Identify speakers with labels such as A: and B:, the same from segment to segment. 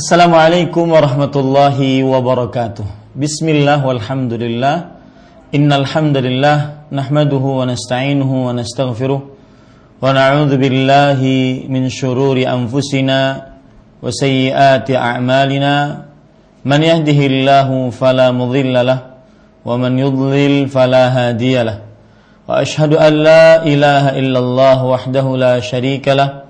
A: Assalamualaikum warahmatullahi wabarakatuh. Bismillah walhamdulillah. Innal hamdalillah nahmaduhu wa nasta'inuhu wa nastaghfiruh wa na'udzu billahi min shururi anfusina wa sayyiati a'malina. Man yahdihillahu fala mudilla lah wa man yudlil fala. Wa ashhadu an la ilaha illallah wahdahu la sharika lah.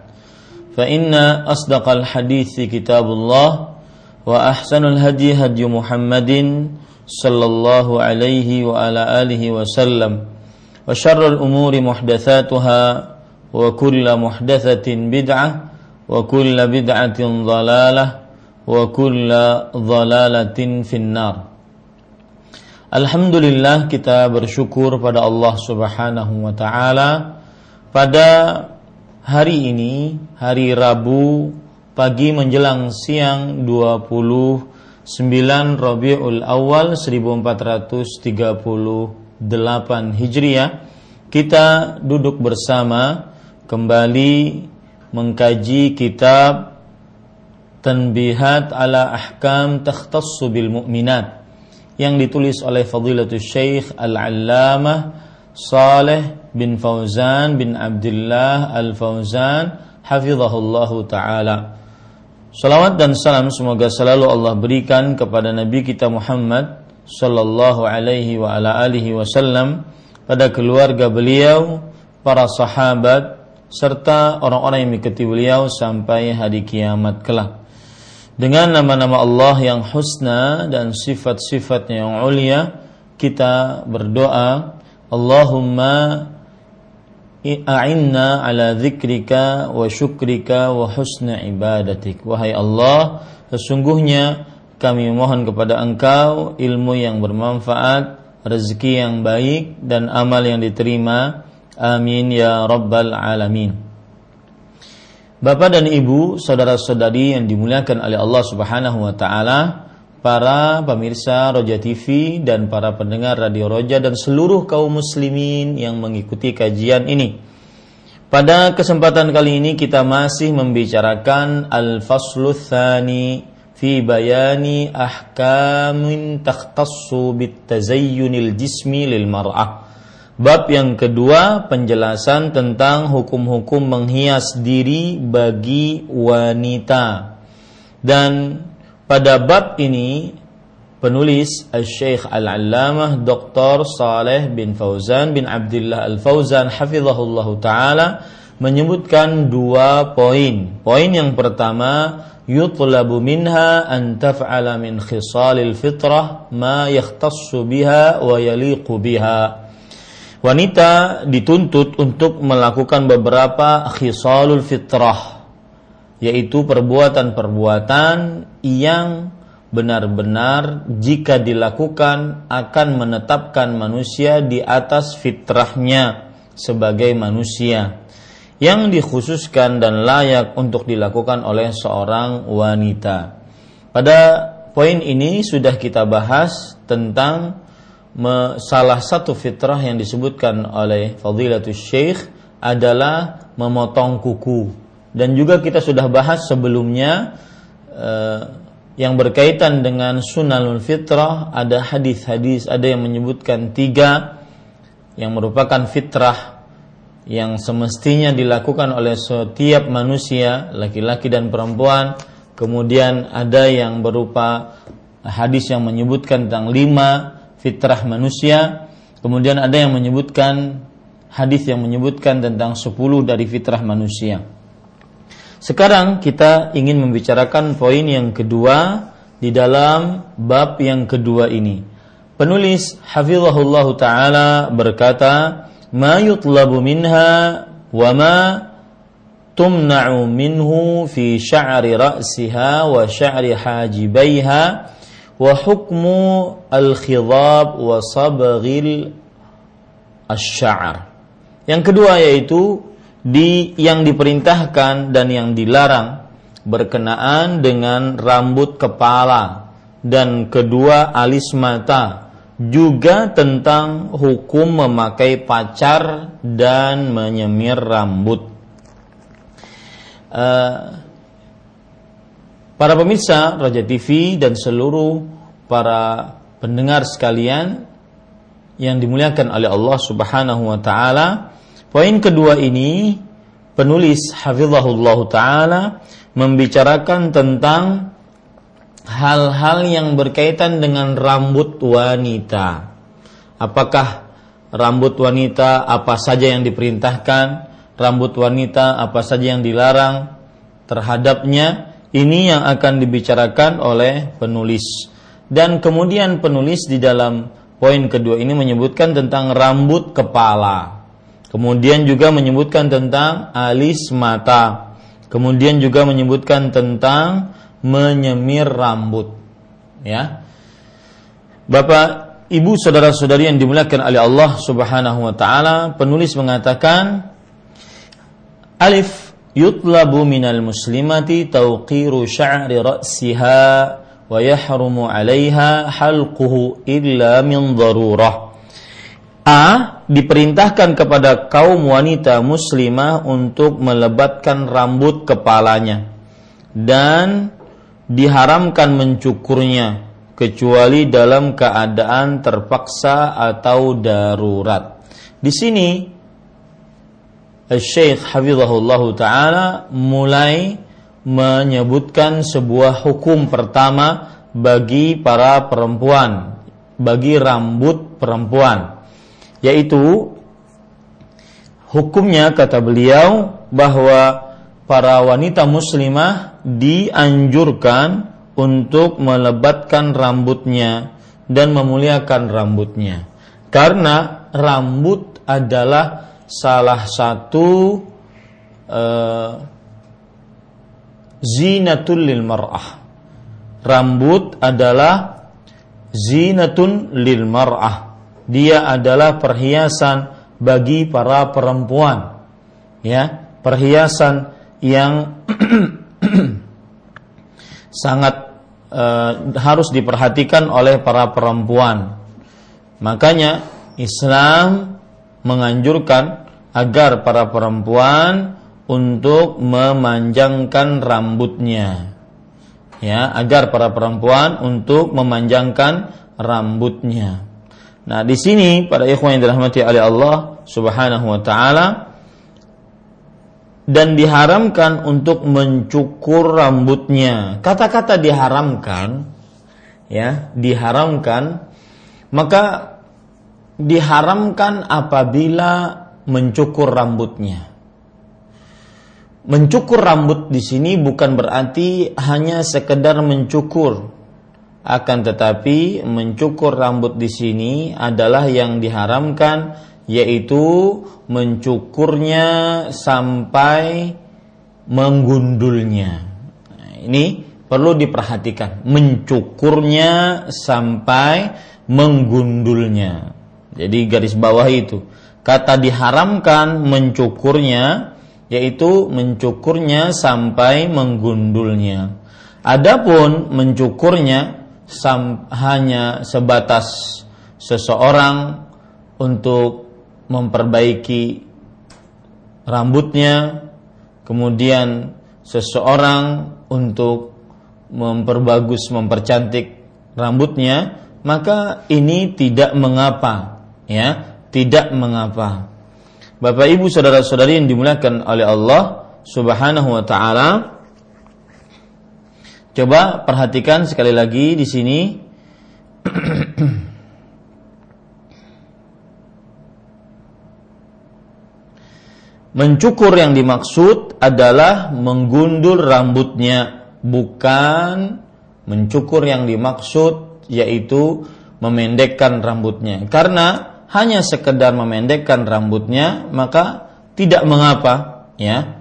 A: فإن أصدق الحديث كتاب الله وأحسن الهدي هدي محمد صلى الله عليه وعلى آله وسلم وشر الأمور محدثاتها وكل محدثة بدعة وكل بدعة ضلالة وكل ضلالة في النار Alhamdulillah kita bersyukur pada Allah Subhanahu wa taala pada hari ini hari Rabu pagi menjelang siang 29 Rabiul Awal 1438 Hijriah kita duduk bersama kembali mengkaji kitab Tanbihat ala Ahkam Takhtassu bil Mu'minat yang ditulis oleh Fadilatul Syekh Al-Allamah Saleh bin Fauzan bin Abdullah Al-Fauzan hafizahullahu taala. Salawat dan salam semoga selalu Allah berikan kepada Nabi kita Muhammad sallallahu alaihi wa ala alihi wasallam pada keluarga beliau, para sahabat serta orang-orang yang mengikuti beliau sampai hari kiamat kelak. Dengan nama-nama Allah yang husna dan sifat-sifatnya yang ulia, kita berdoa, Allahumma a'inna ala dzikrika wa syukrika wa husna ibadatik. Wahai Allah, sesungguhnya kami mohon kepada Engkau ilmu yang bermanfaat, rezeki yang baik dan amal yang diterima. Amin ya rabbal alamin. Bapak dan Ibu, saudara-saudari yang dimuliakan oleh Allah Subhanahu wa taala, para pemirsa Roja TV dan para pendengar Radio Roja dan seluruh kaum muslimin yang mengikuti kajian ini. Pada kesempatan kali ini kita masih membicarakan Al-Faslu Thani fi bayani ahkamin takhtassu bitazayyunil jismi lil mar'ah. Bab yang kedua penjelasan tentang hukum-hukum menghias diri bagi wanita. Dan pada bab ini penulis Al-Syekh Al-Allamah Dr. Saleh bin Fauzan bin Abdullah Al-Fauzan hafizahullah taala menyebutkan dua poin. Poin yang pertama yutlabu minha an taf'ala min khisalil fitrah ma yakhtassu biha wa yaliqu biha. Wanita dituntut untuk melakukan beberapa khisalul fitrah yaitu perbuatan-perbuatan yang benar-benar jika dilakukan akan menetapkan manusia di atas fitrahnya sebagai manusia yang dikhususkan dan layak untuk dilakukan oleh seorang wanita. Pada poin ini sudah kita bahas tentang salah satu fitrah yang disebutkan oleh Fadilatul Syekh adalah memotong kuku dan juga kita sudah bahas sebelumnya uh, yang berkaitan dengan sunanul fitrah ada hadis-hadis ada yang menyebutkan tiga yang merupakan fitrah yang semestinya dilakukan oleh setiap manusia laki-laki dan perempuan kemudian ada yang berupa hadis yang menyebutkan tentang lima fitrah manusia Kemudian ada yang menyebutkan hadis yang menyebutkan tentang 10 dari fitrah manusia. Sekarang kita ingin membicarakan poin yang kedua di dalam bab yang kedua ini. Penulis hafizahullah taala berkata, "Ma yutlabu minha wa ma tumna'u minhu fi sya'ri ra'siha wa sya'ri hajibaiha wa hukmu al-khidab wa sabghil asy-sya'r." Yang kedua yaitu di yang diperintahkan dan yang dilarang berkenaan dengan rambut kepala dan kedua alis mata juga tentang hukum memakai pacar dan menyemir rambut. Uh, para pemirsa Raja TV dan seluruh para pendengar sekalian yang dimuliakan oleh Allah Subhanahu wa taala, Poin kedua ini penulis hafizahullah taala membicarakan tentang hal-hal yang berkaitan dengan rambut wanita. Apakah rambut wanita apa saja yang diperintahkan, rambut wanita apa saja yang dilarang terhadapnya? Ini yang akan dibicarakan oleh penulis. Dan kemudian penulis di dalam poin kedua ini menyebutkan tentang rambut kepala. Kemudian juga menyebutkan tentang alis mata. Kemudian juga menyebutkan tentang menyemir rambut. Ya. Bapak, Ibu, saudara-saudari yang dimuliakan oleh Allah Subhanahu wa taala, penulis mengatakan Alif yutlabu minal muslimati tawqiru sya'ri ra'siha wa yahrumu 'alaiha halquhu illa min darurah. A diperintahkan kepada kaum wanita muslimah untuk melebatkan rambut kepalanya dan diharamkan mencukurnya kecuali dalam keadaan terpaksa atau darurat. Di sini Syekh Hafizahullah Ta'ala mulai menyebutkan sebuah hukum pertama bagi para perempuan, bagi rambut perempuan yaitu hukumnya kata beliau bahwa para wanita muslimah dianjurkan untuk melebatkan rambutnya dan memuliakan rambutnya. Karena rambut adalah salah satu uh, zinatul lil mar'ah. Rambut adalah zinatun lil mar'ah dia adalah perhiasan bagi para perempuan. Ya perhiasan yang sangat uh, harus diperhatikan oleh para perempuan. Makanya Islam menganjurkan agar para perempuan untuk memanjangkan rambutnya. Ya agar para perempuan untuk memanjangkan rambutnya Nah, di sini pada ikhwan yang dirahmati oleh Allah Subhanahu wa taala dan diharamkan untuk mencukur rambutnya. Kata-kata diharamkan ya, diharamkan maka diharamkan apabila mencukur rambutnya. Mencukur rambut di sini bukan berarti hanya sekedar mencukur akan tetapi mencukur rambut di sini adalah yang diharamkan yaitu mencukurnya sampai menggundulnya. Nah, ini perlu diperhatikan, mencukurnya sampai menggundulnya. Jadi garis bawah itu kata diharamkan mencukurnya yaitu mencukurnya sampai menggundulnya. Adapun mencukurnya hanya sebatas seseorang untuk memperbaiki rambutnya, kemudian seseorang untuk memperbagus, mempercantik rambutnya, maka ini tidak mengapa, ya, tidak mengapa. Bapak Ibu saudara-saudari yang dimuliakan oleh Allah Subhanahu wa taala, Coba perhatikan sekali lagi di sini. Mencukur yang dimaksud adalah menggundul rambutnya, bukan mencukur yang dimaksud yaitu memendekkan rambutnya. Karena hanya sekedar memendekkan rambutnya, maka tidak mengapa, ya.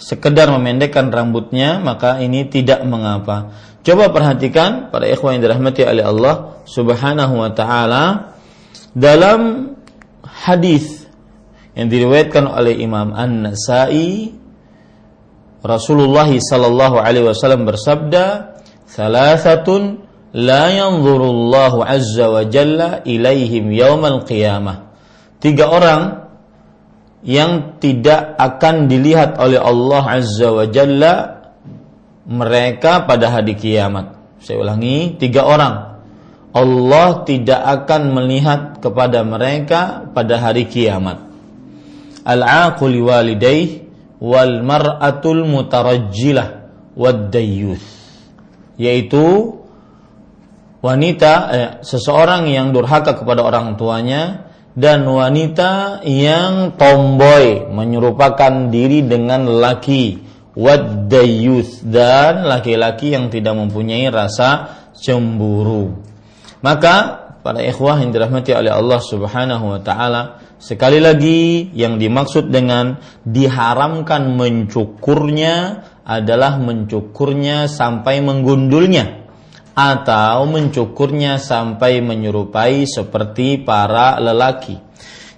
A: Sekedar memendekkan rambutnya maka ini tidak mengapa. Coba perhatikan para ikhwan yang dirahmati oleh Allah Subhanahu wa taala dalam hadis yang diriwayatkan oleh Imam An-Nasai Rasulullah sallallahu alaihi wasallam bersabda "Thalathatun la yanzurullahu azza wa jalla ilaihim yaumal qiyamah." Tiga orang yang tidak akan dilihat oleh Allah azza wa jalla mereka pada hari kiamat. Saya ulangi, tiga orang. Allah tidak akan melihat kepada mereka pada hari kiamat al-aqul walidayh wal mar'atul mutarajjilah wad dayyuth yaitu wanita eh, seseorang yang durhaka kepada orang tuanya dan wanita yang tomboy menyerupakan diri dengan laki. Wadayuth dan laki-laki yang tidak mempunyai rasa cemburu. Maka para ikhwah yang dirahmati oleh Allah Subhanahu wa taala Sekali lagi yang dimaksud dengan diharamkan mencukurnya adalah mencukurnya sampai menggundulnya atau mencukurnya sampai menyerupai seperti para lelaki.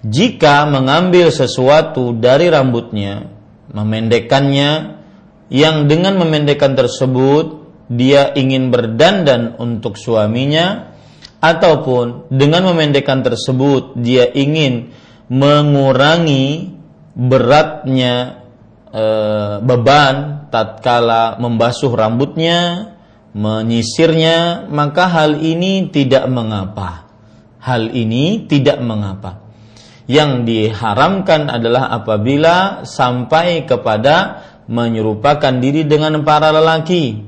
A: Jika mengambil sesuatu dari rambutnya, memendekkannya yang dengan memendekkan tersebut dia ingin berdandan untuk suaminya ataupun dengan memendekkan tersebut dia ingin mengurangi beratnya e, beban tatkala membasuh rambutnya, menyisirnya, maka hal ini tidak mengapa. Hal ini tidak mengapa. Yang diharamkan adalah apabila sampai kepada menyerupakan diri dengan para lelaki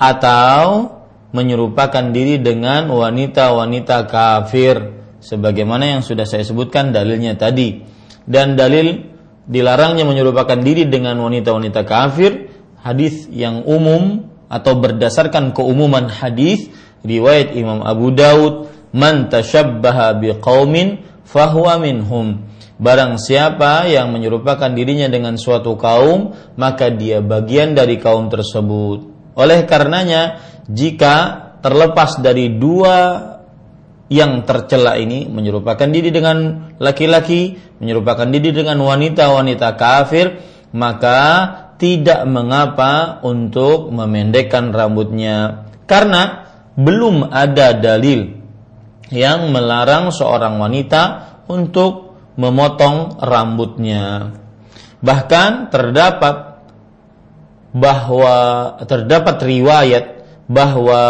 A: atau menyerupakan diri dengan wanita-wanita kafir sebagaimana yang sudah saya sebutkan dalilnya tadi dan dalil dilarangnya menyerupakan diri dengan wanita-wanita kafir hadis yang umum atau berdasarkan keumuman hadis riwayat Imam Abu Daud man tashabbaha biqaumin fahuwa minhum. Barang siapa yang menyerupakan dirinya dengan suatu kaum maka dia bagian dari kaum tersebut. Oleh karenanya jika terlepas dari dua yang tercela ini menyerupakan diri dengan laki-laki, menyerupakan diri dengan wanita-wanita kafir, maka tidak mengapa untuk memendekkan rambutnya karena belum ada dalil yang melarang seorang wanita untuk memotong rambutnya. Bahkan terdapat bahwa terdapat riwayat bahwa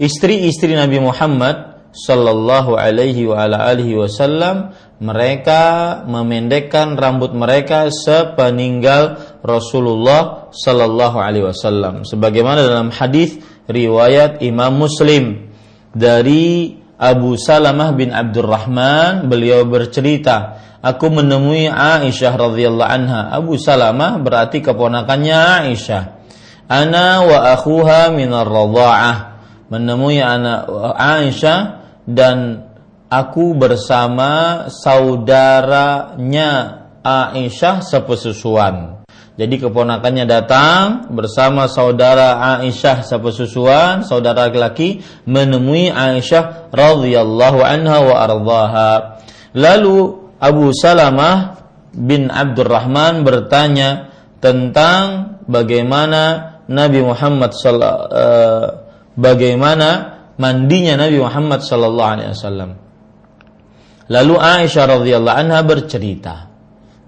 A: istri-istri Nabi Muhammad Sallallahu alaihi wa ala alihi wasallam mereka memendekkan rambut mereka sepeninggal Rasulullah Sallallahu alaihi wasallam. Sebagaimana dalam hadis riwayat Imam Muslim dari Abu Salamah bin Abdurrahman beliau bercerita aku menemui Aisyah radhiyallahu anha. Abu Salamah berarti keponakannya Aisyah. Ana wa akhuha min ar-radha'ah menemui anak Aisyah dan aku bersama saudaranya Aisyah sepesusuan. Jadi keponakannya datang bersama saudara Aisyah sepesusuan, saudara laki-laki menemui Aisyah radhiyallahu anha wa ardhaha. Lalu Abu Salamah bin Abdurrahman bertanya tentang bagaimana Nabi Muhammad uh, bagaimana mandinya Nabi Muhammad sallallahu alaihi wasallam. Lalu Aisyah radhiyallahu anha bercerita.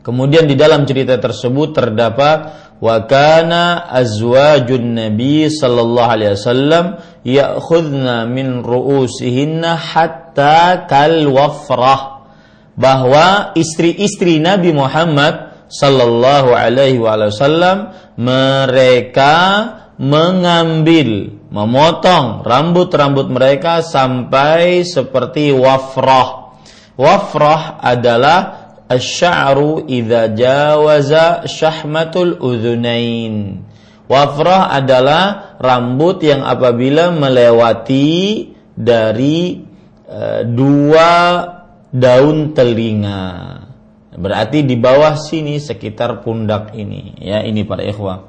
A: Kemudian di dalam cerita tersebut terdapat wa kana azwajun nabi sallallahu alaihi wasallam ya'khudna min ru'usihinna hatta kal wafrah bahwa istri-istri Nabi Muhammad sallallahu alaihi wasallam mereka mengambil memotong rambut-rambut mereka sampai seperti wafrah. Wafrah adalah asy-sya'ru idza jawaza syahmatul udhunain. Wafrah adalah rambut yang apabila melewati dari e, dua daun telinga. Berarti di bawah sini sekitar pundak ini, ya ini para ikhwah.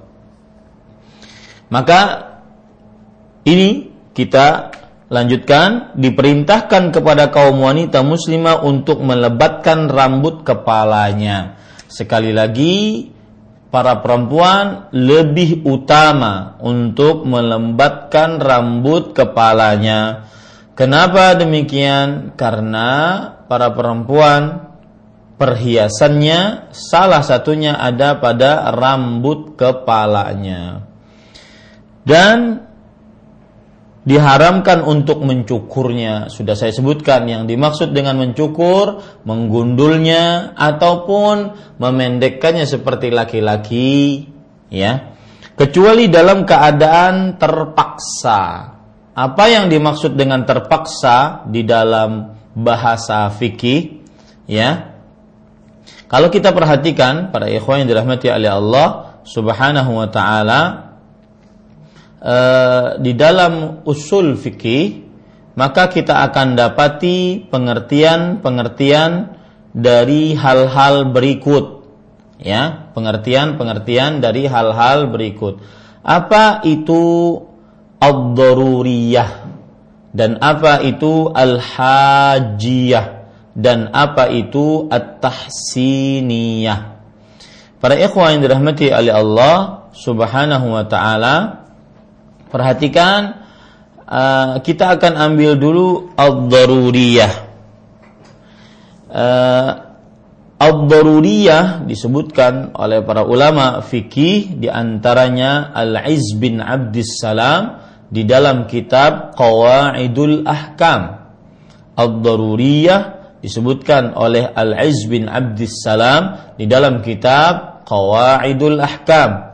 A: Maka ini kita lanjutkan diperintahkan kepada kaum wanita muslimah untuk melebatkan rambut kepalanya. Sekali lagi para perempuan lebih utama untuk melembatkan rambut kepalanya. Kenapa demikian? Karena para perempuan perhiasannya salah satunya ada pada rambut kepalanya. Dan diharamkan untuk mencukurnya. Sudah saya sebutkan yang dimaksud dengan mencukur, menggundulnya ataupun memendekkannya seperti laki-laki, ya. Kecuali dalam keadaan terpaksa. Apa yang dimaksud dengan terpaksa di dalam bahasa fikih, ya? Kalau kita perhatikan para ikhwan yang dirahmati oleh Allah Subhanahu wa taala uh, di dalam usul fikih maka kita akan dapati pengertian-pengertian dari hal-hal berikut. Ya pengertian-pengertian dari hal-hal berikut. Apa itu ad-daruriyah? Dan apa itu al-hajiyah? Dan apa itu at-tahsiniyah. Para ikhwan yang dirahmati oleh Allah Subhanahu wa taala, perhatikan uh, kita akan ambil dulu ad-daruriyah. Uh, ad-daruriyah disebutkan oleh para ulama fikih di antaranya Al-Iz bin Abdus Salam di dalam kitab Qawaidul Ahkam. Ad-daruriyah disebutkan oleh Al-Izz bin Abdus Salam di dalam kitab Qawaidul Ahkam.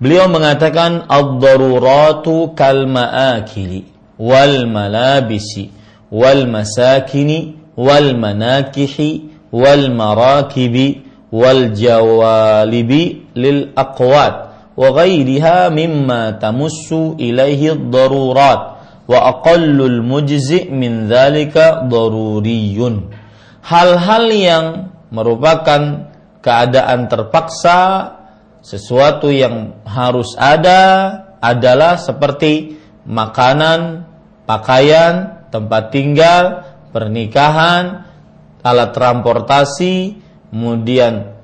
A: Beliau mengatakan ad-daruratu kal ma'akili wal malabisi wal masakini wal manakihi wal marakibi wal jawalibi lil aqwat wa ghairiha mimma tamussu ilaihi ad-darurat wa aqallul mujzi min dzalika daruriyun. Hal-hal yang merupakan keadaan terpaksa sesuatu yang harus ada adalah seperti makanan, pakaian, tempat tinggal, pernikahan, alat transportasi, kemudian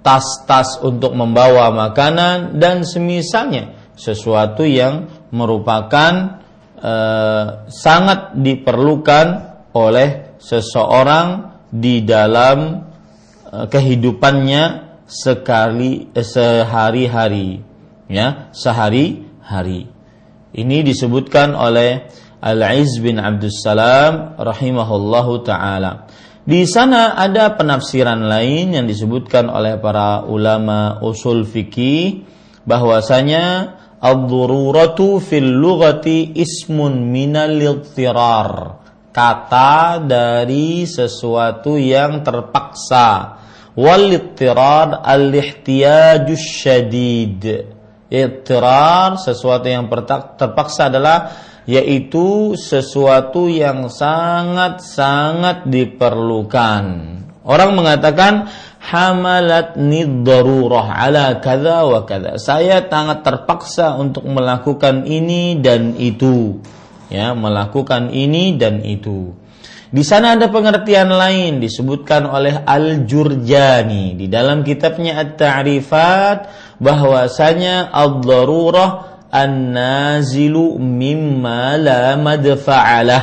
A: tas-tas untuk membawa makanan dan semisalnya sesuatu yang merupakan e, sangat diperlukan oleh seseorang di dalam e, kehidupannya sekali e, sehari-hari ya sehari-hari ini disebutkan oleh Al-Iz bin Abdus Salam rahimahullahu taala di sana ada penafsiran lain yang disebutkan oleh para ulama usul fikih bahwasanya Ad-dururatu fil lughati ismun minal. Kata dari sesuatu yang terpaksa. Wal idtirar al-ihtiyajus syadid. Idtirar sesuatu yang terpaksa adalah yaitu sesuatu yang sangat-sangat diperlukan. Orang mengatakan hamalat darurah ala kada wa kada. Saya sangat terpaksa untuk melakukan ini dan itu. Ya, melakukan ini dan itu. Di sana ada pengertian lain disebutkan oleh Al-Jurjani. Di dalam kitabnya At-Ta'rifat bahwasanya ad-darurah an-nazilu mimma la madfa'alah.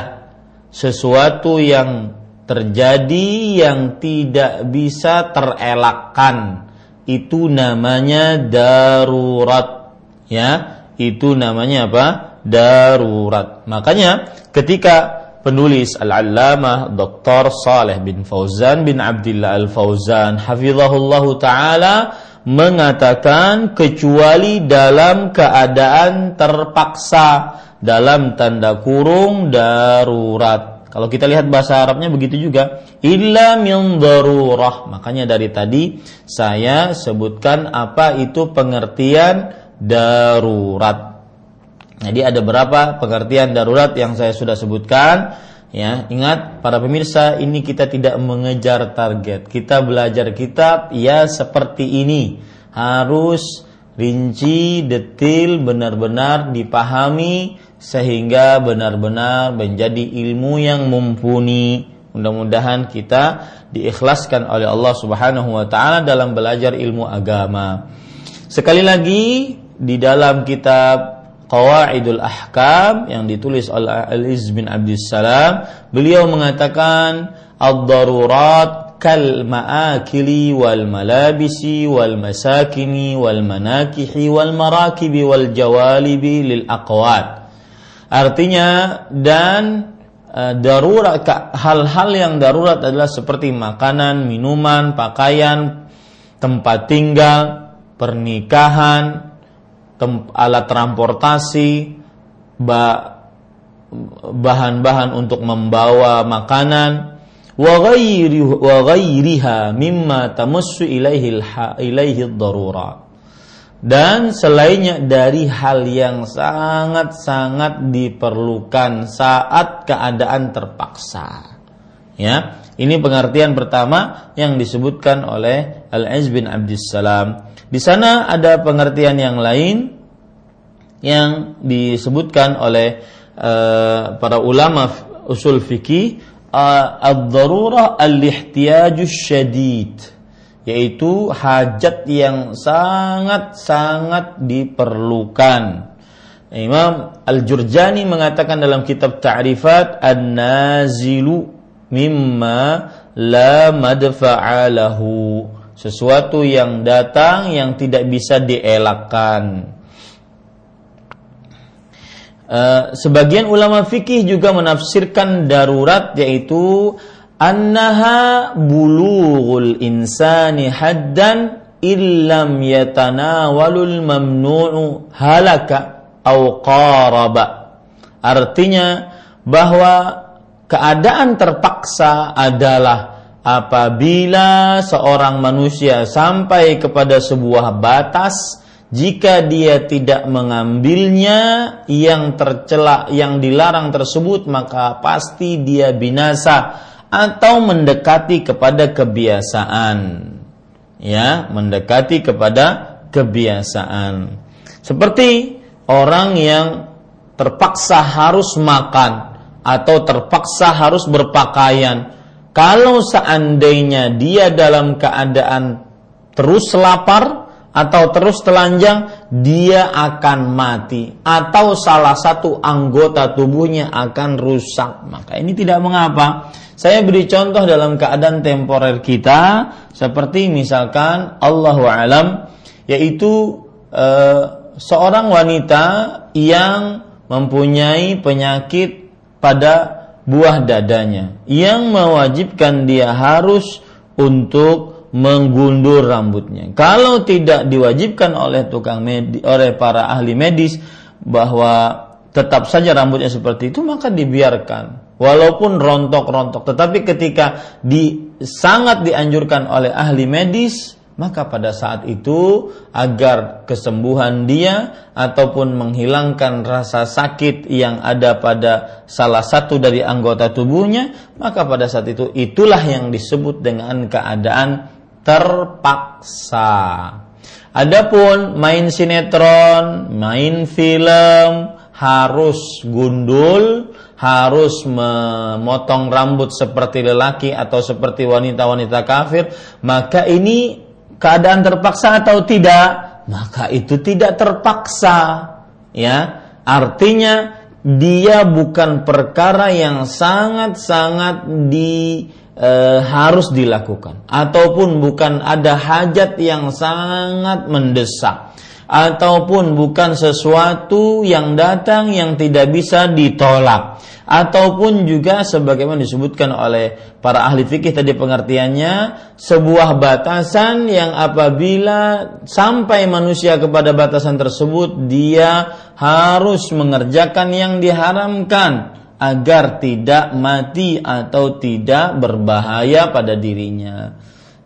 A: Sesuatu yang terjadi yang tidak bisa terelakkan. Itu namanya darurat. Ya itu namanya apa? Darurat. Makanya ketika penulis al-allamah Dr. Saleh bin Fauzan bin Abdullah al-Fauzan hafizahullah taala mengatakan kecuali dalam keadaan terpaksa dalam tanda kurung darurat Kalau kita lihat bahasa Arabnya begitu juga. Illa min darurah. Makanya dari tadi saya sebutkan apa itu pengertian darurat. Jadi ada berapa pengertian darurat yang saya sudah sebutkan. Ya, ingat para pemirsa, ini kita tidak mengejar target. Kita belajar kitab ya seperti ini. Harus rinci, detil, benar-benar dipahami sehingga benar-benar menjadi ilmu yang mumpuni. Mudah-mudahan kita diikhlaskan oleh Allah Subhanahu wa taala dalam belajar ilmu agama. Sekali lagi di dalam kitab Qawaidul Ahkam yang ditulis oleh Al-Iz bin Abdussalam, beliau mengatakan ad-darurat kal ma'akili wal malabisi wal masakini wal manakihi wal marakibi wal jawalibi lil aqwat. Artinya dan uh, darurat hal-hal yang darurat adalah seperti makanan, minuman, pakaian, tempat tinggal, pernikahan, alat transportasi, bahan-bahan untuk membawa makanan, wa mimma tamassu ilaihi darurat. Dan selainnya dari hal yang sangat-sangat diperlukan saat keadaan terpaksa. Ya, ini pengertian pertama yang disebutkan oleh Al-Aziz bin Abdussalam. Di sana ada pengertian yang lain yang disebutkan oleh uh, para ulama usul fikih uh, ad-darurah al-ihtiyajus syadid yaitu hajat yang sangat-sangat diperlukan. Imam Al-Jurjani mengatakan dalam kitab Ta'rifat an-nazilu mimma la madfa'alahu sesuatu yang datang yang tidak bisa dielakkan. Uh, sebagian ulama fikih juga menafsirkan darurat yaitu annaha bulughul insani haddan illam yatanawalul mamnu'u halaka au qaraba. Artinya bahwa keadaan terpaksa adalah apabila seorang manusia sampai kepada sebuah batas jika dia tidak mengambilnya yang tercela yang dilarang tersebut maka pasti dia binasa atau mendekati kepada kebiasaan. Ya mendekati kepada kebiasaan. Seperti orang yang terpaksa harus makan atau terpaksa harus berpakaian kalau seandainya dia dalam keadaan terus lapar atau terus telanjang, dia akan mati atau salah satu anggota tubuhnya akan rusak. Maka ini tidak mengapa. Saya beri contoh dalam keadaan temporer kita seperti misalkan Allah alam yaitu uh, seorang wanita yang mempunyai penyakit pada buah dadanya yang mewajibkan dia harus untuk menggundur rambutnya. Kalau tidak diwajibkan oleh tukang medis, oleh para ahli medis bahwa tetap saja rambutnya seperti itu maka dibiarkan walaupun rontok-rontok tetapi ketika di sangat dianjurkan oleh ahli medis maka pada saat itu agar kesembuhan dia ataupun menghilangkan rasa sakit yang ada pada salah satu dari anggota tubuhnya, maka pada saat itu itulah yang disebut dengan keadaan terpaksa. Adapun main sinetron, main film harus gundul, harus memotong rambut seperti lelaki atau seperti wanita-wanita kafir, maka ini keadaan terpaksa atau tidak, maka itu tidak terpaksa. Ya, artinya dia bukan perkara yang sangat-sangat di e, harus dilakukan ataupun bukan ada hajat yang sangat mendesak ataupun bukan sesuatu yang datang yang tidak bisa ditolak ataupun juga sebagaimana disebutkan oleh para ahli fikih tadi pengertiannya sebuah batasan yang apabila sampai manusia kepada batasan tersebut dia harus mengerjakan yang diharamkan agar tidak mati atau tidak berbahaya pada dirinya.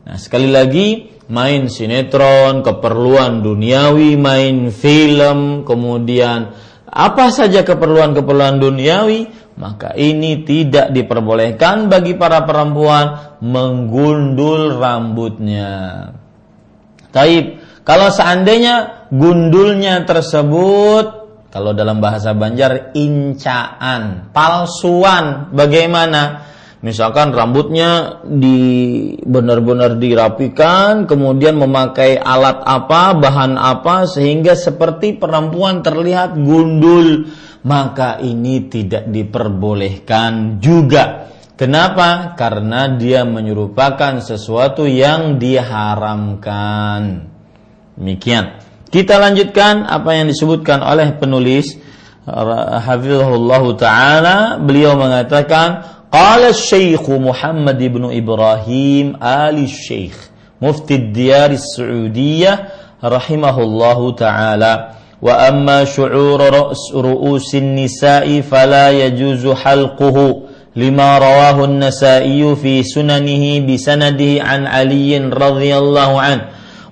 A: Nah, sekali lagi main sinetron, keperluan duniawi, main film, kemudian apa saja keperluan-keperluan duniawi, maka ini tidak diperbolehkan bagi para perempuan menggundul rambutnya. Taib, kalau seandainya gundulnya tersebut kalau dalam bahasa Banjar incaan, palsuan. Bagaimana? Misalkan rambutnya di benar-benar dirapikan, kemudian memakai alat apa, bahan apa sehingga seperti perempuan terlihat gundul, maka ini tidak diperbolehkan juga. Kenapa? Karena dia menyerupakan sesuatu yang diharamkan. Demikian. Kita lanjutkan apa yang disebutkan oleh penulis Hafizahullah taala beliau mengatakan قال الشيخ محمد بن إبراهيم آل الشيخ مفتي الديار السعودية رحمه الله تعالى. وأما شعور رأس رؤوس النساء فلا يجوز حلقه لما رواه النسائي في سننه بسنده عن علي رضي الله عنه.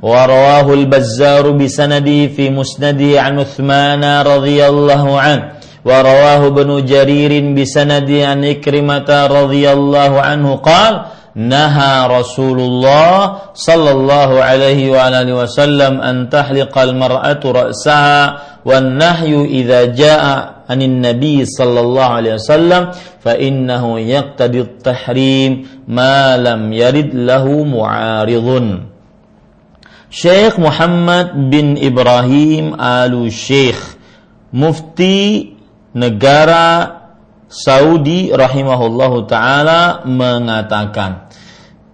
A: ورواه البزار بسنده في مسنده عن عثمان رضي الله عنه. ورواه ابن جرير بسنده عن إكرمة رضي الله عنه قال نهى رسول الله صلى الله عليه وعلى وسلم أن تحلق المرأة رأسها والنهي إذا جاء عن النبي صلى الله عليه وسلم فإنه يقتضي التحريم ما لم يرد له معارض Syekh Muhammad bin Ibrahim Alu Syekh Mufti negara Saudi rahimahullahu taala mengatakan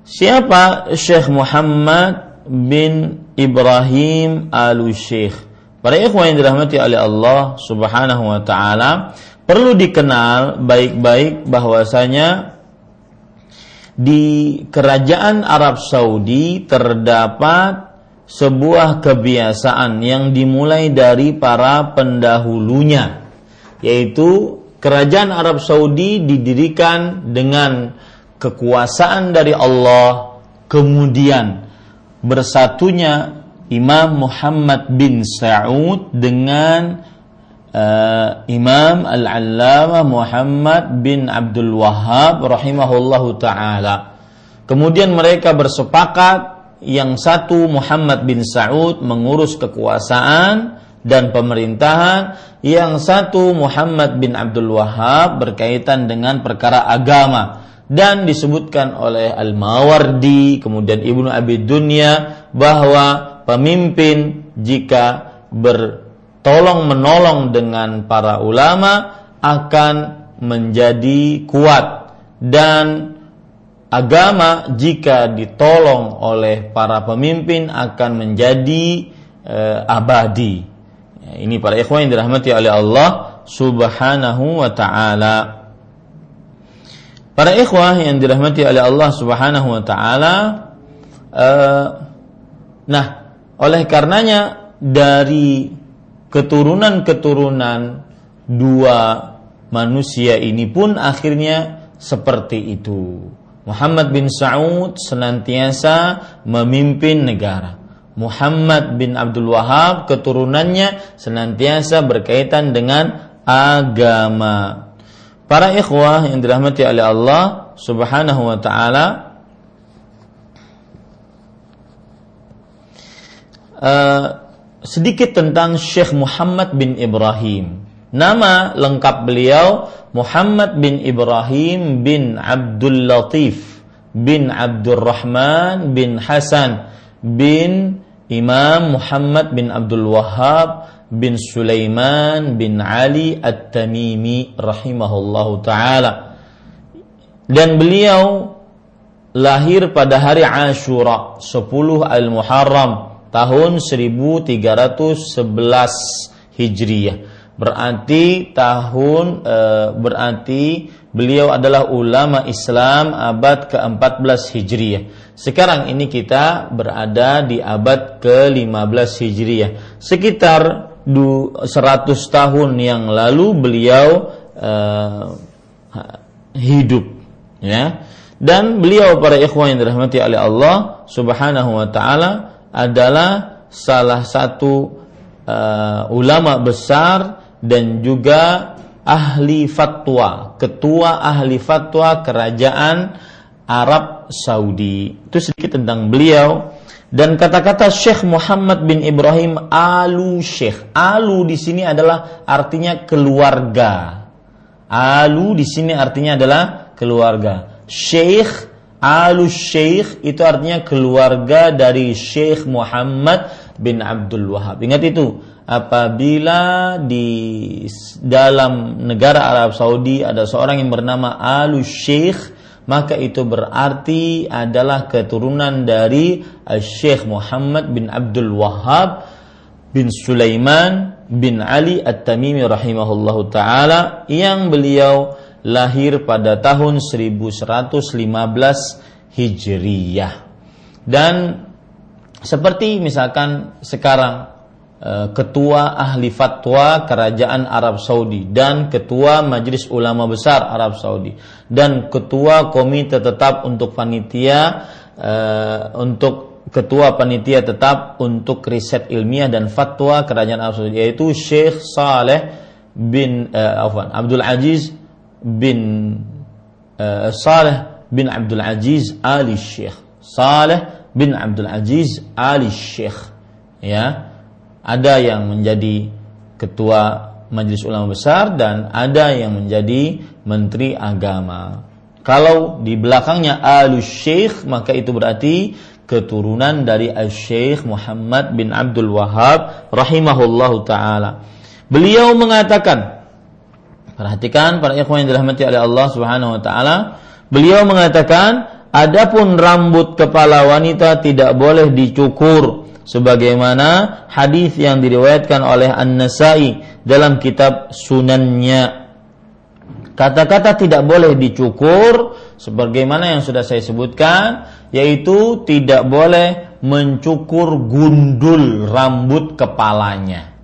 A: Siapa Syekh Muhammad bin Ibrahim Alu Syekh Para ikhwan yang dirahmati oleh Allah Subhanahu wa taala perlu dikenal baik-baik bahwasanya di kerajaan Arab Saudi terdapat sebuah kebiasaan yang dimulai dari para pendahulunya yaitu kerajaan Arab Saudi didirikan dengan kekuasaan dari Allah kemudian bersatunya Imam Muhammad bin Saud dengan uh, Imam Al-Allamah Muhammad bin Abdul Wahhab rahimahullahu taala. Kemudian mereka bersepakat yang satu Muhammad bin Saud mengurus kekuasaan dan pemerintahan, yang satu Muhammad bin Abdul Wahab berkaitan dengan perkara agama dan disebutkan oleh Al-Mawardi kemudian Ibnu Abi Dunya bahwa pemimpin jika bertolong menolong dengan para ulama akan menjadi kuat dan agama jika ditolong oleh para pemimpin akan menjadi e, abadi. Ya, ini para ikhwan yang dirahmati oleh Allah Subhanahu wa taala. Para ikhwah yang dirahmati oleh Allah Subhanahu wa taala e, nah, oleh karenanya dari keturunan-keturunan dua manusia ini pun akhirnya seperti itu. Muhammad bin Saud senantiasa memimpin negara. Muhammad bin Abdul Wahab keturunannya senantiasa berkaitan dengan agama. Para ikhwah yang dirahmati oleh Allah Subhanahu wa taala uh, sedikit tentang Syekh Muhammad bin Ibrahim. Nama lengkap beliau Muhammad bin Ibrahim bin Abdul Latif bin Abdul Rahman bin Hasan bin Imam Muhammad bin Abdul Wahab bin Sulaiman bin Ali At-Tamimi rahimahullahu taala. Dan beliau lahir pada hari Ashura 10 Al-Muharram tahun 1311 Hijriyah berarti tahun e, berarti beliau adalah ulama Islam abad ke-14 Hijriah. Sekarang ini kita berada di abad ke-15 Hijriah. Sekitar 100 tahun yang lalu beliau e, hidup ya dan beliau para ikhwan yang dirahmati oleh Allah Subhanahu wa taala adalah salah satu uh, ulama besar dan juga ahli fatwa, ketua ahli fatwa kerajaan Arab Saudi. Itu sedikit tentang beliau dan kata-kata Syekh Muhammad bin Ibrahim Alu Syekh. Alu di sini adalah artinya keluarga. Alu di sini artinya adalah keluarga. Syekh Alu Syekh itu artinya keluarga dari Syekh Muhammad bin Abdul Wahab. Ingat itu, apabila di dalam negara Arab Saudi ada seorang yang bernama Alu Syekh, maka itu berarti adalah keturunan dari Syekh Muhammad bin Abdul Wahab bin Sulaiman bin Ali At-Tamimi rahimahullahu taala yang beliau lahir pada tahun 1115 Hijriyah. Dan seperti misalkan sekarang eh, ketua ahli fatwa kerajaan Arab Saudi dan ketua majelis ulama besar Arab Saudi dan ketua komite tetap untuk panitia eh, untuk ketua panitia tetap untuk riset ilmiah dan fatwa kerajaan Arab Saudi yaitu Syekh Saleh bin uh, Abdul Aziz bin uh, Saleh bin Abdul Aziz Ali Syekh. Saleh bin Abdul Aziz Ali Syekh. Ya. Ada yang menjadi ketua Majelis Ulama Besar dan ada yang menjadi menteri agama. Kalau di belakangnya Al Syekh maka itu berarti keturunan dari Al Syekh Muhammad bin Abdul Wahab rahimahullahu taala. Beliau mengatakan Perhatikan para ikhwan yang dirahmati oleh Allah Subhanahu wa taala, beliau mengatakan, adapun rambut kepala wanita tidak boleh dicukur sebagaimana hadis yang diriwayatkan oleh An-Nasai dalam kitab Sunannya. Kata-kata tidak boleh dicukur sebagaimana yang sudah saya sebutkan yaitu tidak boleh mencukur gundul rambut kepalanya.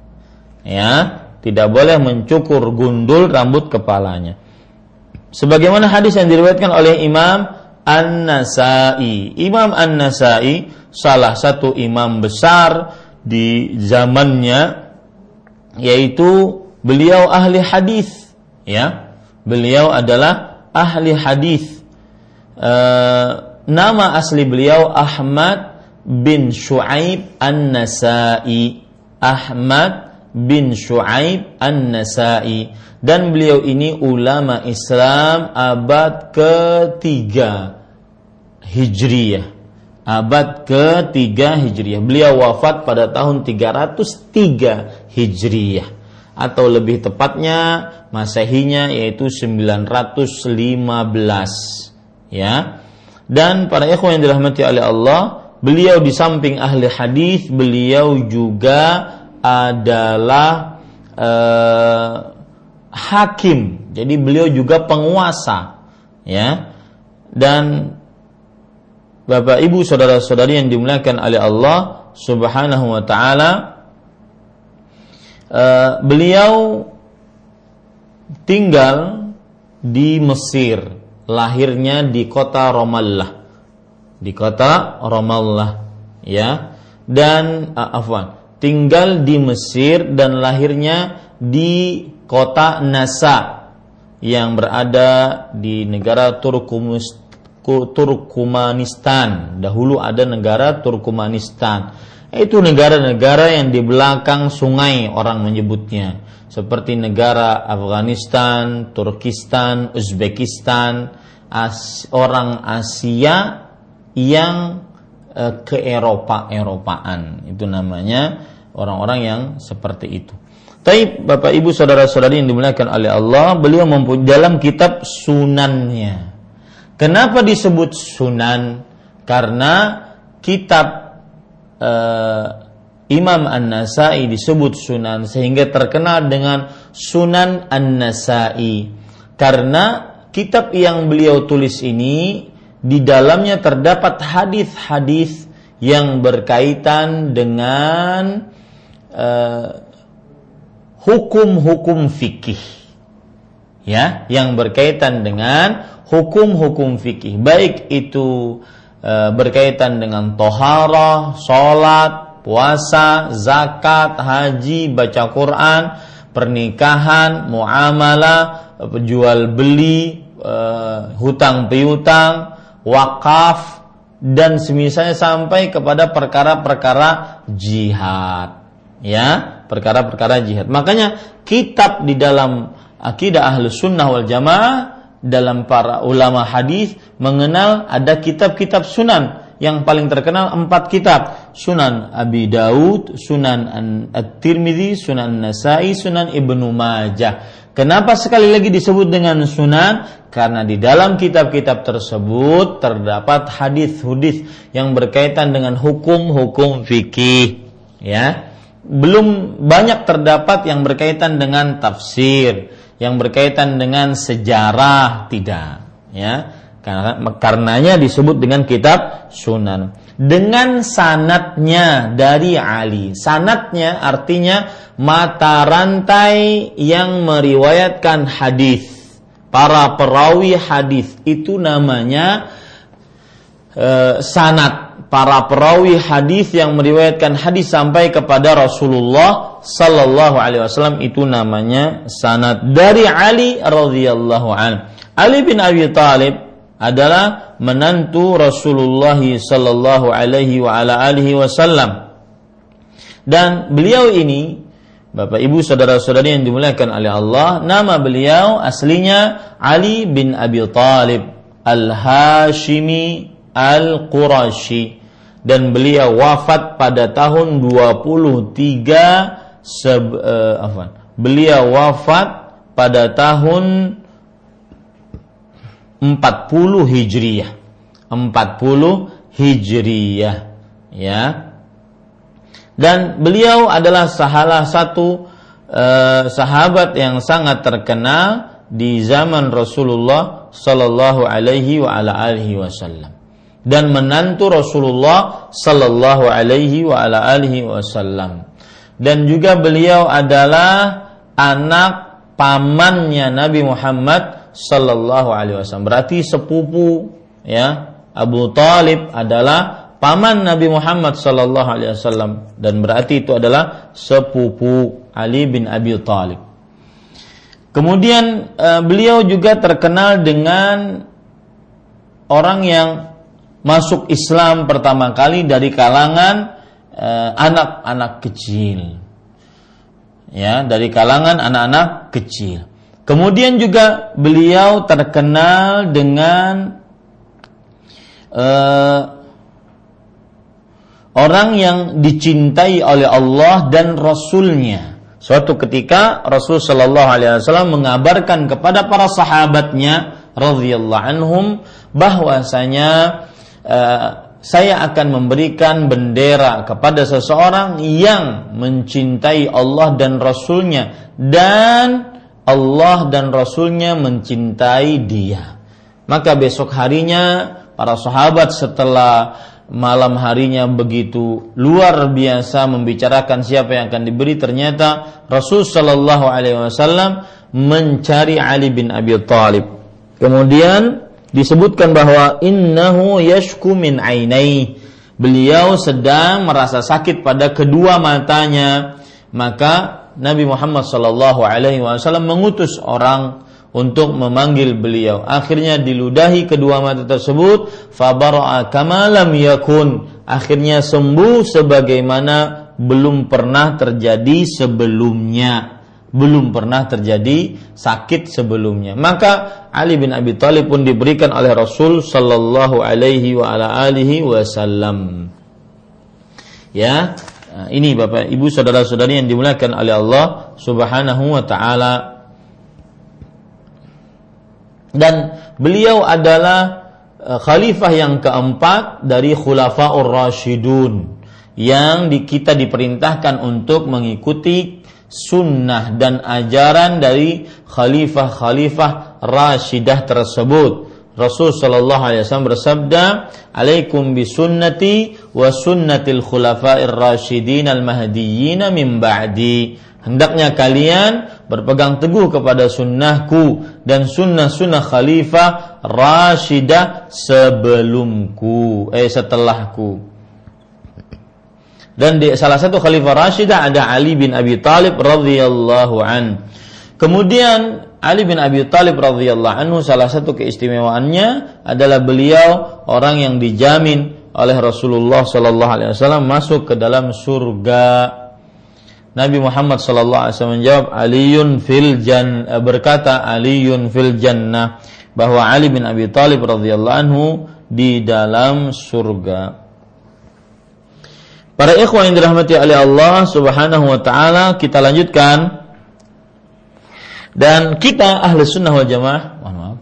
A: Ya, tidak boleh mencukur gundul rambut kepalanya. Sebagaimana hadis yang diriwayatkan oleh Imam An-Nasai. Imam An-Nasai salah satu imam besar di zamannya yaitu beliau ahli hadis ya. Beliau adalah ahli hadis. E, nama asli beliau Ahmad bin Shu'aib An-Nasai. Ahmad bin Shu'aib An-Nasai. Dan beliau ini ulama Islam abad ketiga Hijriyah. Abad ketiga Hijriyah. Beliau wafat pada tahun 303 Hijriyah. Atau lebih tepatnya masehinya yaitu 915 ya. Dan para ikhwan yang dirahmati oleh Allah beliau di samping ahli hadis beliau juga adalah uh, hakim. Jadi beliau juga penguasa, ya. Dan Bapak Ibu saudara-saudari yang dimuliakan oleh Allah Subhanahu wa taala uh, beliau tinggal di Mesir, lahirnya di kota Ramallah. Di kota Ramallah, ya. Dan uh, afwan, tinggal di Mesir dan lahirnya di kota Nasa yang berada di negara Turkmenistan. Dahulu ada negara Turkmenistan. Itu negara-negara yang di belakang sungai orang menyebutnya. Seperti negara Afghanistan, Turkistan, Uzbekistan, As orang Asia yang eh, ke Eropa Eropaan itu namanya orang-orang yang seperti itu. Tapi Bapak Ibu saudara-saudari yang dimuliakan oleh Allah, beliau mempunyai dalam kitab sunannya. Kenapa disebut sunan? Karena kitab uh, Imam An-Nasai disebut sunan sehingga terkenal dengan Sunan An-Nasai. Karena kitab yang beliau tulis ini di dalamnya terdapat hadis-hadis yang berkaitan dengan Eh, hukum-hukum fikih ya yang berkaitan dengan hukum-hukum fikih. Baik itu e, berkaitan dengan toharah, sholat, puasa, zakat, haji, baca Quran, pernikahan, muamalah, jual beli, e, hutang piutang, wakaf dan semisalnya sampai kepada perkara-perkara jihad ya perkara-perkara jihad makanya kitab di dalam akidah ahlu sunnah wal jamaah dalam para ulama hadis mengenal ada kitab-kitab sunan yang paling terkenal empat kitab Sunan Abi Daud, Sunan At-Tirmidzi, Sunan Nasai, Sunan Ibnu Majah. Kenapa sekali lagi disebut dengan Sunan? Karena di dalam kitab-kitab tersebut terdapat hadis-hadis yang berkaitan dengan hukum-hukum fikih, ya. Belum banyak terdapat yang berkaitan dengan tafsir, yang berkaitan dengan sejarah tidak ya. Karena karenanya disebut dengan kitab sunan. Dengan sanatnya dari Ali. Sanatnya artinya mata rantai yang meriwayatkan hadis. Para perawi hadis itu namanya uh, sanat para perawi hadis yang meriwayatkan hadis sampai kepada Rasulullah sallallahu alaihi wasallam itu namanya sanad dari Ali radhiyallahu an. Ali bin Abi Thalib adalah menantu Rasulullah sallallahu alaihi wa ala alihi wasallam. Dan beliau ini Bapak Ibu saudara-saudari yang dimuliakan oleh Allah, nama beliau aslinya Ali bin Abi Thalib Al-Hashimi Al-Qurashi dan beliau wafat pada tahun 23 seb, uh, apa? Beliau wafat pada tahun 40 Hijriyah. 40 Hijriyah, ya. Dan beliau adalah salah satu uh, sahabat yang sangat terkenal di zaman Rasulullah Sallallahu Alaihi wa ala alihi Wasallam dan menantu Rasulullah sallallahu alaihi wa ala alihi wasallam. Dan juga beliau adalah anak pamannya Nabi Muhammad sallallahu alaihi wasallam. Berarti sepupu ya. Abu Talib adalah paman Nabi Muhammad sallallahu alaihi wasallam dan berarti itu adalah sepupu Ali bin Abi Talib. Kemudian uh, beliau juga terkenal dengan orang yang masuk Islam pertama kali dari kalangan eh, anak-anak kecil. Ya, dari kalangan anak-anak kecil. Kemudian juga beliau terkenal dengan uh, orang yang dicintai oleh Allah dan Rasulnya. Suatu ketika Rasul Shallallahu Alaihi Wasallam mengabarkan kepada para sahabatnya radhiyallahu anhum bahwasanya Eh, saya akan memberikan bendera kepada seseorang yang mencintai Allah dan Rasulnya dan Allah dan Rasulnya mencintai dia. Maka besok harinya para sahabat setelah malam harinya begitu luar biasa membicarakan siapa yang akan diberi ternyata Rasul Shallallahu Alaihi Wasallam mencari Ali bin Abi Thalib. Kemudian disebutkan bahwa innahu yashku min ainai. Beliau sedang merasa sakit pada kedua matanya. Maka Nabi Muhammad sallallahu alaihi wasallam mengutus orang untuk memanggil beliau. Akhirnya diludahi kedua mata tersebut. Fabara'a kama lam yakun. Akhirnya sembuh sebagaimana belum pernah terjadi sebelumnya belum pernah terjadi sakit sebelumnya. Maka Ali bin Abi Thalib pun diberikan oleh Rasul sallallahu alaihi wa ala alihi wasallam. Ya, ini Bapak Ibu saudara-saudari yang dimuliakan oleh Allah Subhanahu wa taala. Dan beliau adalah eh, khalifah yang keempat dari khulafaur rasyidun yang kita diperintahkan untuk mengikuti sunnah dan ajaran dari khalifah-khalifah Rashidah tersebut. Rasul Shallallahu Alaihi Wasallam bersabda, "Alaikum bi sunnati wa sunnatil khulafa'ir rasyidin al mahdiyyin min ba'di." Hendaknya kalian berpegang teguh kepada sunnahku dan sunnah-sunnah khalifah Rashidah sebelumku eh setelahku dan di salah satu khalifah Rashidah ada Ali bin Abi Talib radhiyallahu an kemudian Ali bin Abi Talib radhiyallahu anhu salah satu keistimewaannya adalah beliau orang yang dijamin oleh Rasulullah sallallahu alaihi wasallam masuk ke dalam surga. Nabi Muhammad sallallahu alaihi wasallam menjawab Aliun fil jan eh, berkata Aliun fil jannah bahwa Ali bin Abi Talib radhiyallahu anhu di dalam surga. Para ikhwan yang dirahmati oleh Allah Subhanahu wa taala, kita lanjutkan dan kita ahli sunnah wal jamaah, mohon maaf.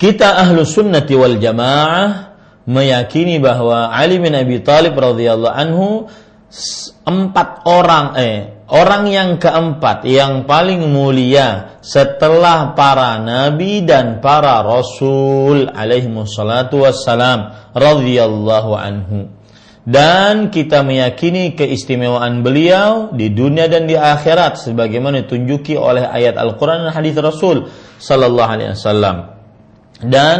A: Kita ahlu sunnati wal jamaah meyakini bahwa Ali bin Abi Thalib radhiyallahu anhu empat orang eh orang yang keempat yang paling mulia setelah para nabi dan para rasul alaihi wassalatu wassalam radhiyallahu anhu. Dan kita meyakini keistimewaan beliau di dunia dan di akhirat sebagaimana ditunjuki oleh ayat Al-Qur'an dan hadis Rasul sallallahu alaihi wasallam. Dan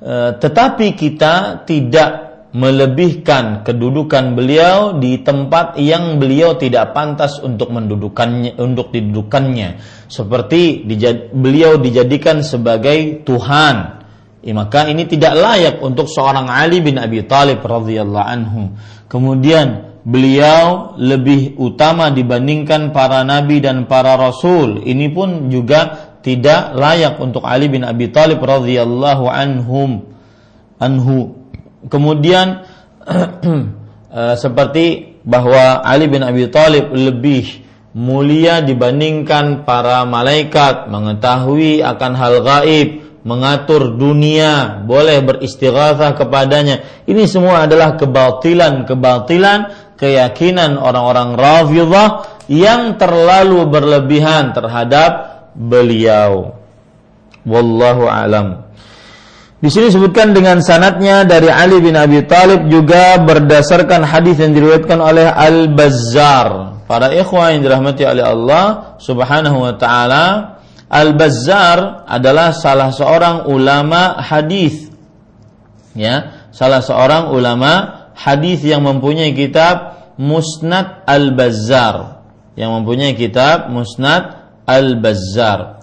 A: e, tetapi kita tidak melebihkan kedudukan beliau di tempat yang beliau tidak pantas untuk mendudukannya untuk didudukannya. Seperti dijad, beliau dijadikan sebagai Tuhan. Ya, maka ini tidak layak untuk seorang Ali bin Abi Thalib radhiyallahu anhu. Kemudian beliau lebih utama dibandingkan para nabi dan para rasul. Ini pun juga tidak layak untuk Ali bin Abi Thalib radhiyallahu anhum anhu Kemudian eh, seperti bahwa Ali bin Abi Thalib lebih mulia dibandingkan para malaikat, mengetahui akan hal gaib, mengatur dunia, boleh beristighatsah kepadanya. Ini semua adalah kebatilan-kebatilan keyakinan orang-orang Rafidhah yang terlalu berlebihan terhadap beliau. Wallahu alam. Di sini disebutkan dengan sanatnya dari Ali bin Abi Thalib juga berdasarkan hadis yang diriwayatkan oleh Al Bazzar. Para ikhwan yang dirahmati oleh Allah Subhanahu wa taala, Al Bazzar adalah salah seorang ulama hadis. Ya, salah seorang ulama hadis yang mempunyai kitab Musnad Al Bazzar. Yang mempunyai kitab Musnad Al Bazzar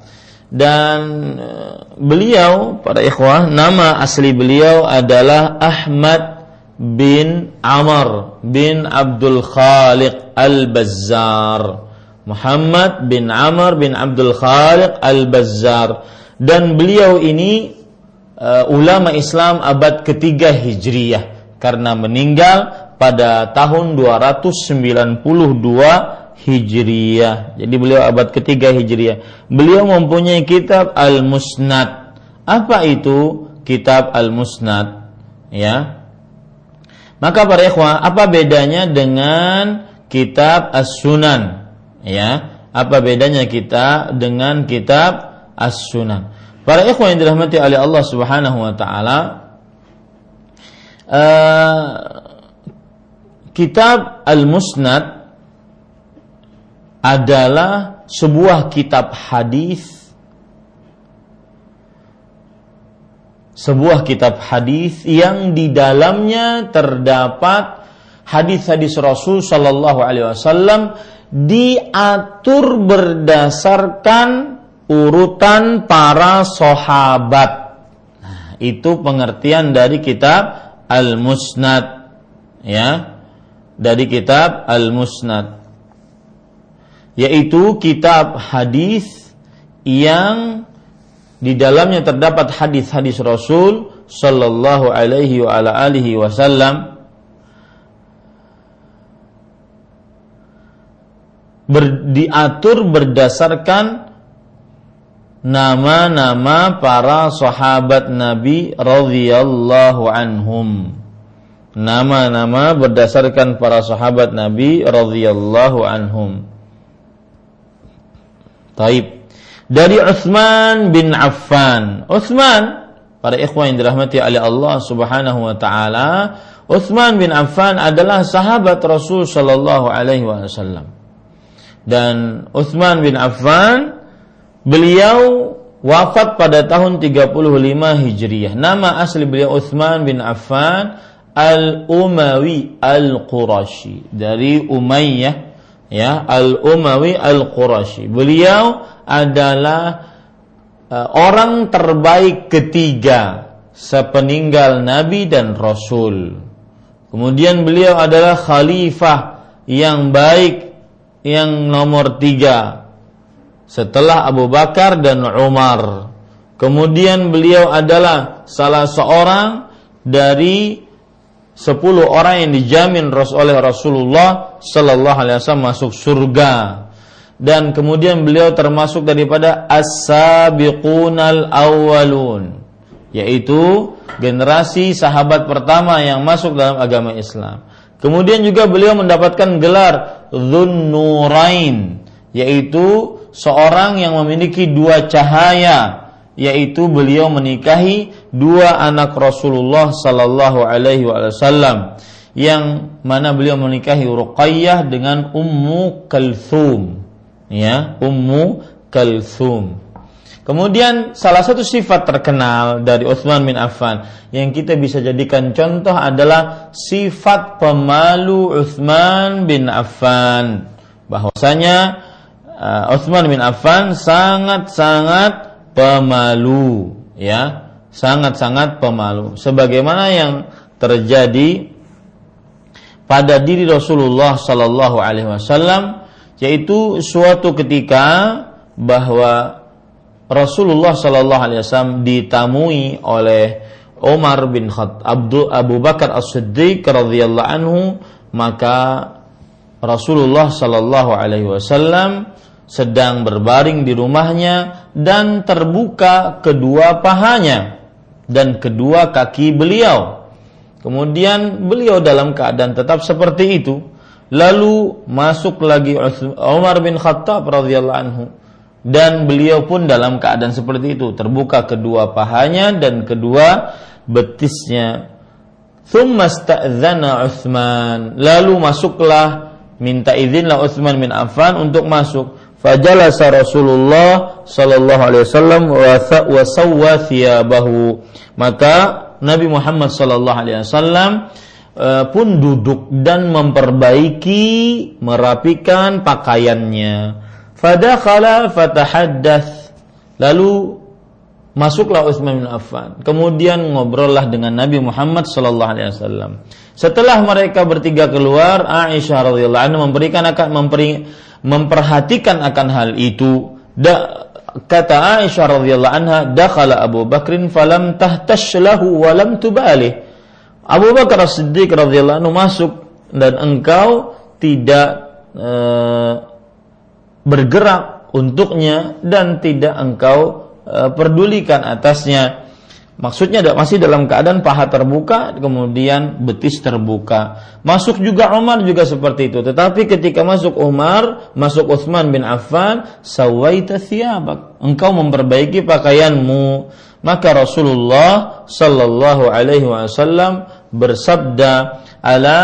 A: dan eh, beliau para ikhwah nama asli beliau adalah Ahmad bin Amr bin Abdul Khaliq Al-Bazzar. Muhammad bin Amr bin Abdul Khaliq Al-Bazzar. Dan beliau ini uh, ulama Islam abad ketiga Hijriyah. Karena meninggal pada tahun 292 Hijriyah. Jadi beliau abad ketiga Hijriyah. Beliau mempunyai kitab Al-Musnad. Apa itu kitab Al-Musnad? Ya. Maka para ikhwah, apa bedanya dengan kitab As-Sunan? Ya. Apa bedanya kita dengan kitab As-Sunan? Para ikhwah yang dirahmati oleh Allah Subhanahu wa taala, uh, kitab Al-Musnad adalah sebuah kitab hadis. Sebuah kitab hadis yang di dalamnya terdapat hadis-hadis Rasul Shallallahu Alaihi Wasallam diatur berdasarkan urutan para sahabat. Nah, itu pengertian dari kitab Al Musnad, ya, dari kitab Al Musnad yaitu kitab hadis yang di dalamnya terdapat hadis-hadis Rasul sallallahu alaihi wa ala alihi wasallam ber, diatur berdasarkan nama-nama para sahabat Nabi radhiyallahu anhum. Nama-nama berdasarkan para sahabat Nabi radhiyallahu anhum. Taib. Dari Utsman bin Affan. Utsman para ikhwan yang dirahmati oleh Allah Subhanahu wa taala, Utsman bin Affan adalah sahabat Rasul sallallahu alaihi wasallam. Dan Utsman bin Affan beliau wafat pada tahun 35 Hijriah. Nama asli beliau Utsman bin Affan Al-Umawi Al-Qurashi dari Umayyah ya Al-Umawi Al-Qurashi. Beliau adalah uh, orang terbaik ketiga sepeninggal Nabi dan Rasul. Kemudian beliau adalah khalifah yang baik yang nomor tiga setelah Abu Bakar dan Umar. Kemudian beliau adalah salah seorang dari sepuluh orang yang dijamin oleh Rasulullah Sallallahu Alaihi Wasallam masuk surga dan kemudian beliau termasuk daripada as-sabiqunal awwalun yaitu generasi sahabat pertama yang masuk dalam agama Islam. Kemudian juga beliau mendapatkan gelar Dzunnurain yaitu seorang yang memiliki dua cahaya yaitu beliau menikahi dua anak Rasulullah sallallahu alaihi wasallam yang mana beliau menikahi Ruqayyah dengan Ummu Kalthum ya Ummu Kalthum Kemudian salah satu sifat terkenal dari Utsman bin Affan yang kita bisa jadikan contoh adalah sifat pemalu Utsman bin Affan. Bahwasanya uh, Utsman bin Affan sangat-sangat pemalu, ya, sangat-sangat pemalu. Sebagaimana yang terjadi pada diri Rasulullah Sallallahu Alaihi Wasallam, yaitu suatu ketika bahwa Rasulullah Shallallahu Alaihi Wasallam ditamui oleh Umar bin Khattab Abu Bakar As Siddiq radhiyallahu anhu maka Rasulullah Shallallahu Alaihi Wasallam sedang berbaring di rumahnya dan terbuka kedua pahanya dan kedua kaki beliau. Kemudian beliau dalam keadaan tetap seperti itu. Lalu masuk lagi Umar bin Khattab radhiyallahu anhu dan beliau pun dalam keadaan seperti itu terbuka kedua pahanya dan kedua betisnya thumma sta'dzana Utsman lalu masuklah minta izinlah Utsman bin Affan untuk masuk fajalasa Rasulullah sallallahu alaihi wasallam wa sawwa thiyabahu maka Nabi Muhammad sallallahu alaihi wasallam uh, pun duduk dan memperbaiki merapikan pakaiannya Fadakhala fatahaddath. Lalu masuklah Utsman bin Affan. Kemudian ngobrollah dengan Nabi Muhammad sallallahu alaihi wasallam. Setelah mereka bertiga keluar, Aisyah radhiyallahu anha memberikan akan memperi, memperhatikan akan hal itu. Da, kata Aisyah radhiyallahu anha, "Dakhala Abu Bakrin falam tahtash lahu wa lam tubalih." Abu Bakar As-Siddiq radhiyallahu anhu masuk dan engkau tidak uh, bergerak untuknya dan tidak engkau e, pedulikan atasnya. Maksudnya masih dalam keadaan paha terbuka, kemudian betis terbuka. Masuk juga Umar juga seperti itu. Tetapi ketika masuk Umar, masuk Utsman bin Affan, sawaita thiyabak. Engkau memperbaiki pakaianmu. Maka Rasulullah sallallahu alaihi wasallam bersabda, "Ala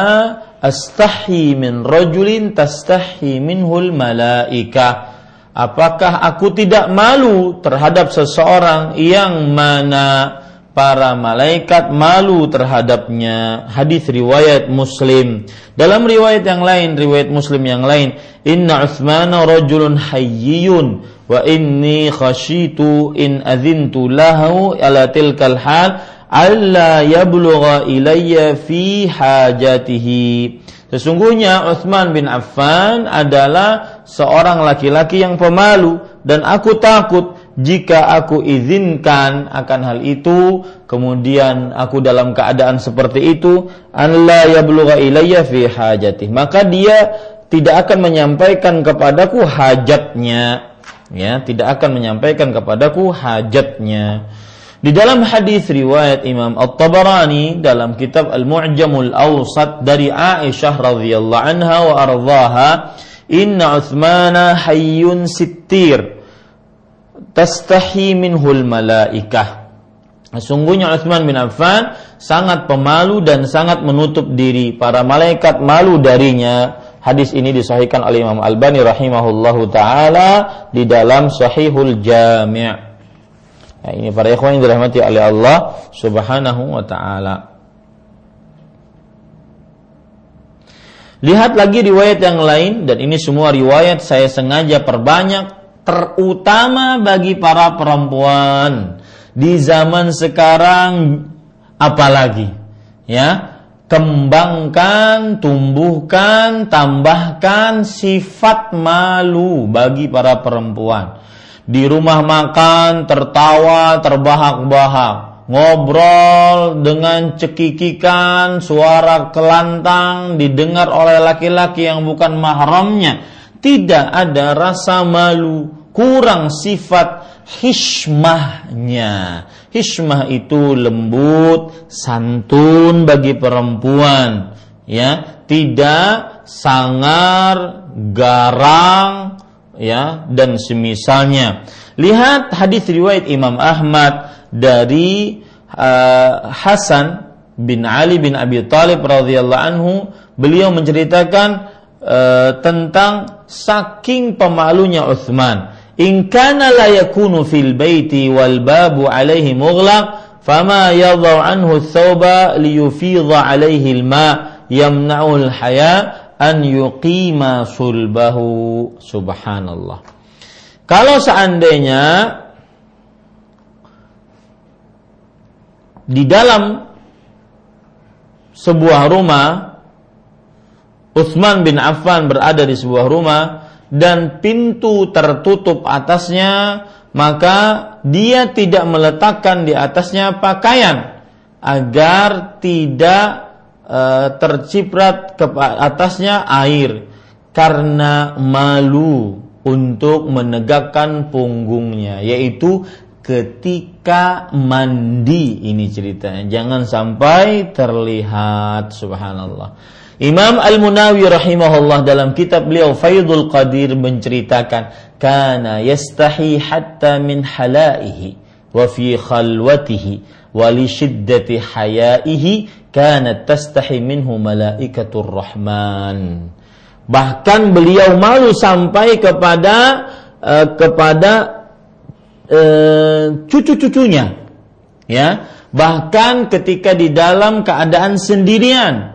A: astahi min rajulin tastahi minhul malaika apakah aku tidak malu terhadap seseorang yang mana para malaikat malu terhadapnya hadis riwayat muslim dalam riwayat yang lain riwayat muslim yang lain inna uthmana rajulun hayyun wa inni khashitu in adzintu lahu ala tilkal hal alla yablugha ilayya fi hajatihi. Sesungguhnya Utsman bin Affan adalah seorang laki-laki yang pemalu dan aku takut jika aku izinkan akan hal itu kemudian aku dalam keadaan seperti itu alla yablugha ilayya fi hajatihi. Maka dia tidak akan menyampaikan kepadaku hajatnya ya, tidak akan menyampaikan kepadaku hajatnya. Di dalam hadis riwayat Imam At-Tabarani dalam kitab Al-Mu'jamul Awsat dari Aisyah radhiyallahu anha wa ardhaha, "Inna Utsmana hayyun sittir tastahi minhul malaikah." Sungguhnya Utsman bin Affan sangat pemalu dan sangat menutup diri. Para malaikat malu darinya. Hadis ini disahihkan oleh Imam Albani rahimahullahu taala di dalam Sahihul Jami'. Nah, ini para ikhwan yang dirahmati oleh Allah Subhanahu wa taala. Lihat lagi riwayat yang lain dan ini semua riwayat saya sengaja perbanyak terutama bagi para perempuan di zaman sekarang apalagi ya kembangkan tumbuhkan tambahkan sifat malu bagi para perempuan. Di rumah makan tertawa terbahak-bahak ngobrol dengan cekikikan suara kelantang didengar oleh laki-laki yang bukan mahramnya tidak ada rasa malu kurang sifat hishmahnya. Hishmah itu lembut, santun bagi perempuan, ya, tidak sangar, garang, ya, dan semisalnya. Lihat hadis riwayat Imam Ahmad dari uh, Hasan bin Ali bin Abi Thalib radhiyallahu anhu, beliau menceritakan uh, tentang saking pemalunya Uthman. In kana la yakunu fil baiti wal babu alaihi mughlaq fama yadha'u anhu thawba liyufidha alaihi al-ma yamna'u al-haya an yuqima sulbahu. Subhanallah. Kalau seandainya di dalam sebuah rumah Utsman bin Affan berada di sebuah rumah dan pintu tertutup atasnya, maka dia tidak meletakkan di atasnya pakaian agar tidak e, terciprat ke atasnya air karena malu untuk menegakkan punggungnya yaitu ketika mandi. Ini ceritanya. Jangan sampai terlihat. Subhanallah Imam Al-Munawi rahimahullah dalam kitab beliau Faidul Qadir menceritakan kana yastahi hatta min halaihi wa fi khalwatihi wa li shiddati hayaihi kanat tastahi minhu malaikatur rahman. Bahkan beliau malu sampai kepada uh, kepada uh, cucu-cucunya ya. Bahkan ketika di dalam keadaan sendirian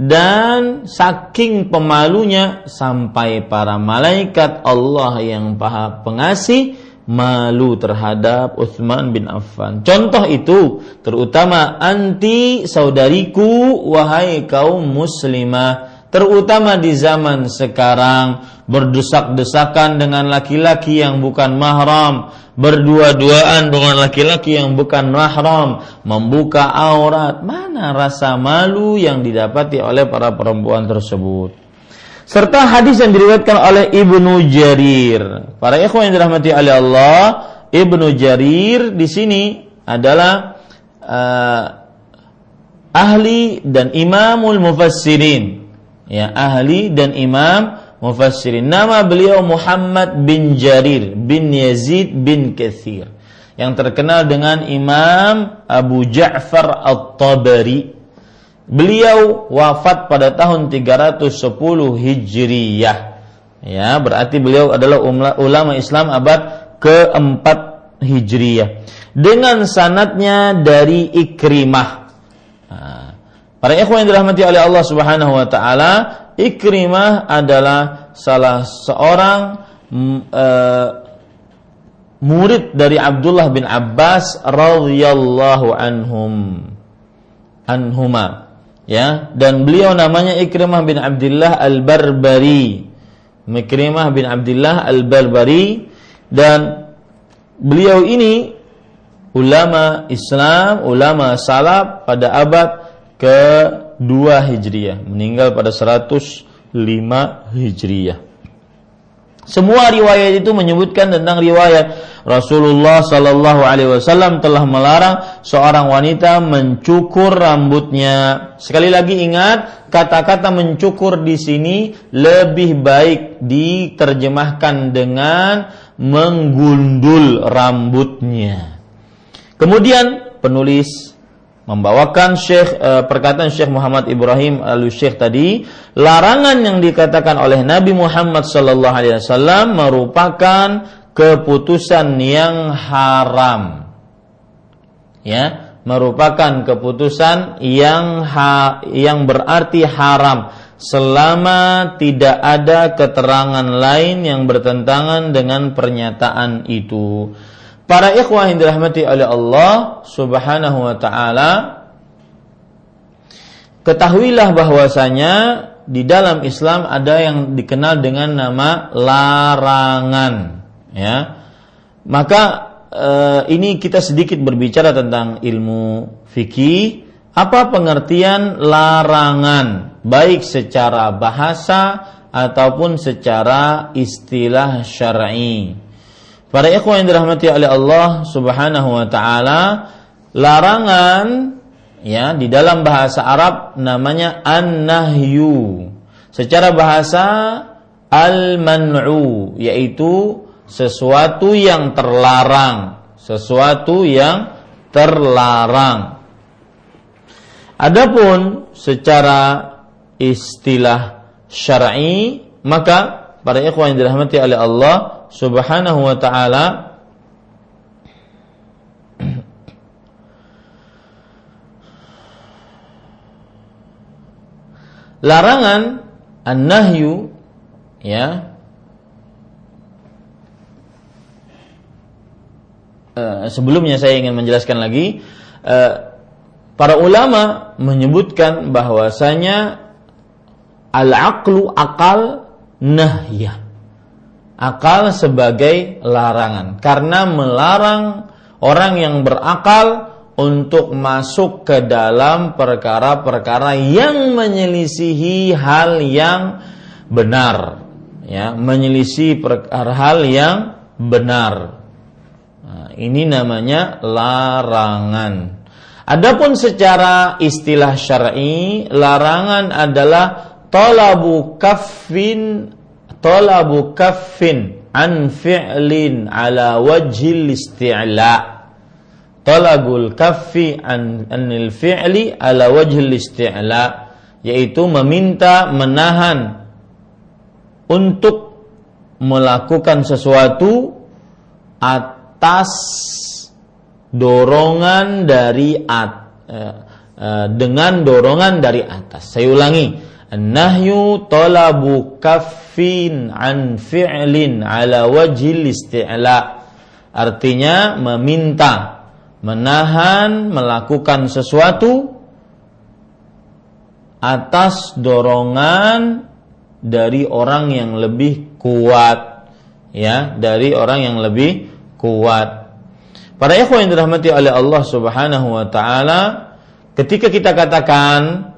A: dan saking pemalunya sampai para malaikat Allah yang paha pengasih malu terhadap Utsman bin Affan. Contoh itu terutama anti saudariku wahai kaum muslimah terutama di zaman sekarang berdesak-desakan dengan laki-laki yang bukan mahram berdua-duaan dengan laki-laki yang bukan mahram, membuka aurat, mana rasa malu yang didapati oleh para perempuan tersebut. Serta hadis yang diriwayatkan oleh Ibnu Jarir. Para ikhwan yang dirahmati oleh Allah, Ibnu Jarir di sini adalah uh, ahli dan imamul mufassirin. Ya, ahli dan imam mufassirin. Nama beliau Muhammad bin Jarir bin Yazid bin Kathir yang terkenal dengan Imam Abu Ja'far At-Tabari. Beliau wafat pada tahun 310 Hijriyah. Ya, berarti beliau adalah ulama Islam abad keempat Hijriyah. Dengan sanatnya dari Ikrimah. Para ikhwan yang dirahmati oleh Allah Subhanahu wa taala, Ikrimah adalah salah seorang uh, murid dari Abdullah bin Abbas radhiyallahu anhum anhuma ya. Dan beliau namanya Ikrimah bin Abdullah Al-Barbari. Ikrimah bin Abdullah Al-Barbari. Dan beliau ini ulama Islam, ulama salaf pada abad ke-2 Hijriah, meninggal pada 105 Hijriah. Semua riwayat itu menyebutkan tentang riwayat Rasulullah Sallallahu Alaihi Wasallam telah melarang seorang wanita mencukur rambutnya. Sekali lagi ingat kata-kata mencukur di sini lebih baik diterjemahkan dengan menggundul rambutnya. Kemudian penulis membawakan Syekh eh, perkataan Syekh Muhammad Ibrahim al Syekh tadi, larangan yang dikatakan oleh Nabi Muhammad sallallahu alaihi wasallam merupakan keputusan yang haram. Ya, merupakan keputusan yang ha, yang berarti haram selama tidak ada keterangan lain yang bertentangan dengan pernyataan itu. Para ikhwah yang dirahmati oleh Allah Subhanahu wa taala ketahuilah bahwasanya di dalam Islam ada yang dikenal dengan nama larangan ya. Maka eh, ini kita sedikit berbicara tentang ilmu fikih apa pengertian larangan baik secara bahasa ataupun secara istilah syar'i. Para ikhwan yang dirahmati oleh Allah Subhanahu wa taala, larangan ya di dalam bahasa Arab namanya an-nahyu. Secara bahasa al-man'u yaitu sesuatu yang terlarang, sesuatu yang terlarang. Adapun secara istilah syar'i maka para ikhwan yang dirahmati oleh Allah Subhanahu wa taala larangan an-nahyu ya uh, sebelumnya saya ingin menjelaskan lagi uh, para ulama menyebutkan bahwasanya al-aqlu akal nahyah akal sebagai larangan. Karena melarang orang yang berakal untuk masuk ke dalam perkara-perkara yang menyelisihi hal yang benar. Ya menyelisih perkara hal yang benar. Nah, ini namanya larangan. Adapun secara istilah syar'i larangan adalah talabu kaffin talabu kaffin an fi'lin ala wajhil isti'la talabul kaffi an anil fi'li ala wajhil isti'la yaitu meminta menahan untuk melakukan sesuatu atas dorongan dari at, eh, eh, dengan dorongan dari atas. Saya ulangi, Nahyu talabu kaffin an fi'lin ala wajhil isti'la. Artinya meminta, menahan, melakukan sesuatu atas dorongan dari orang yang lebih kuat. Ya, dari orang yang lebih kuat. Para ikhwan yang dirahmati oleh Allah Subhanahu wa taala, ketika kita katakan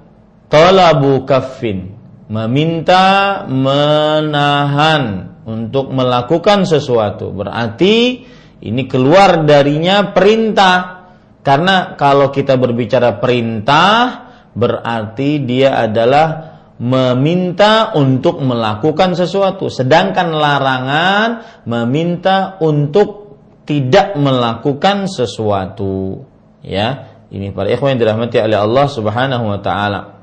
A: talabu kaffin meminta menahan untuk melakukan sesuatu. Berarti ini keluar darinya perintah. Karena kalau kita berbicara perintah berarti dia adalah meminta untuk melakukan sesuatu. Sedangkan larangan meminta untuk tidak melakukan sesuatu. Ya ini para ikhwan yang dirahmati oleh Allah Subhanahu wa taala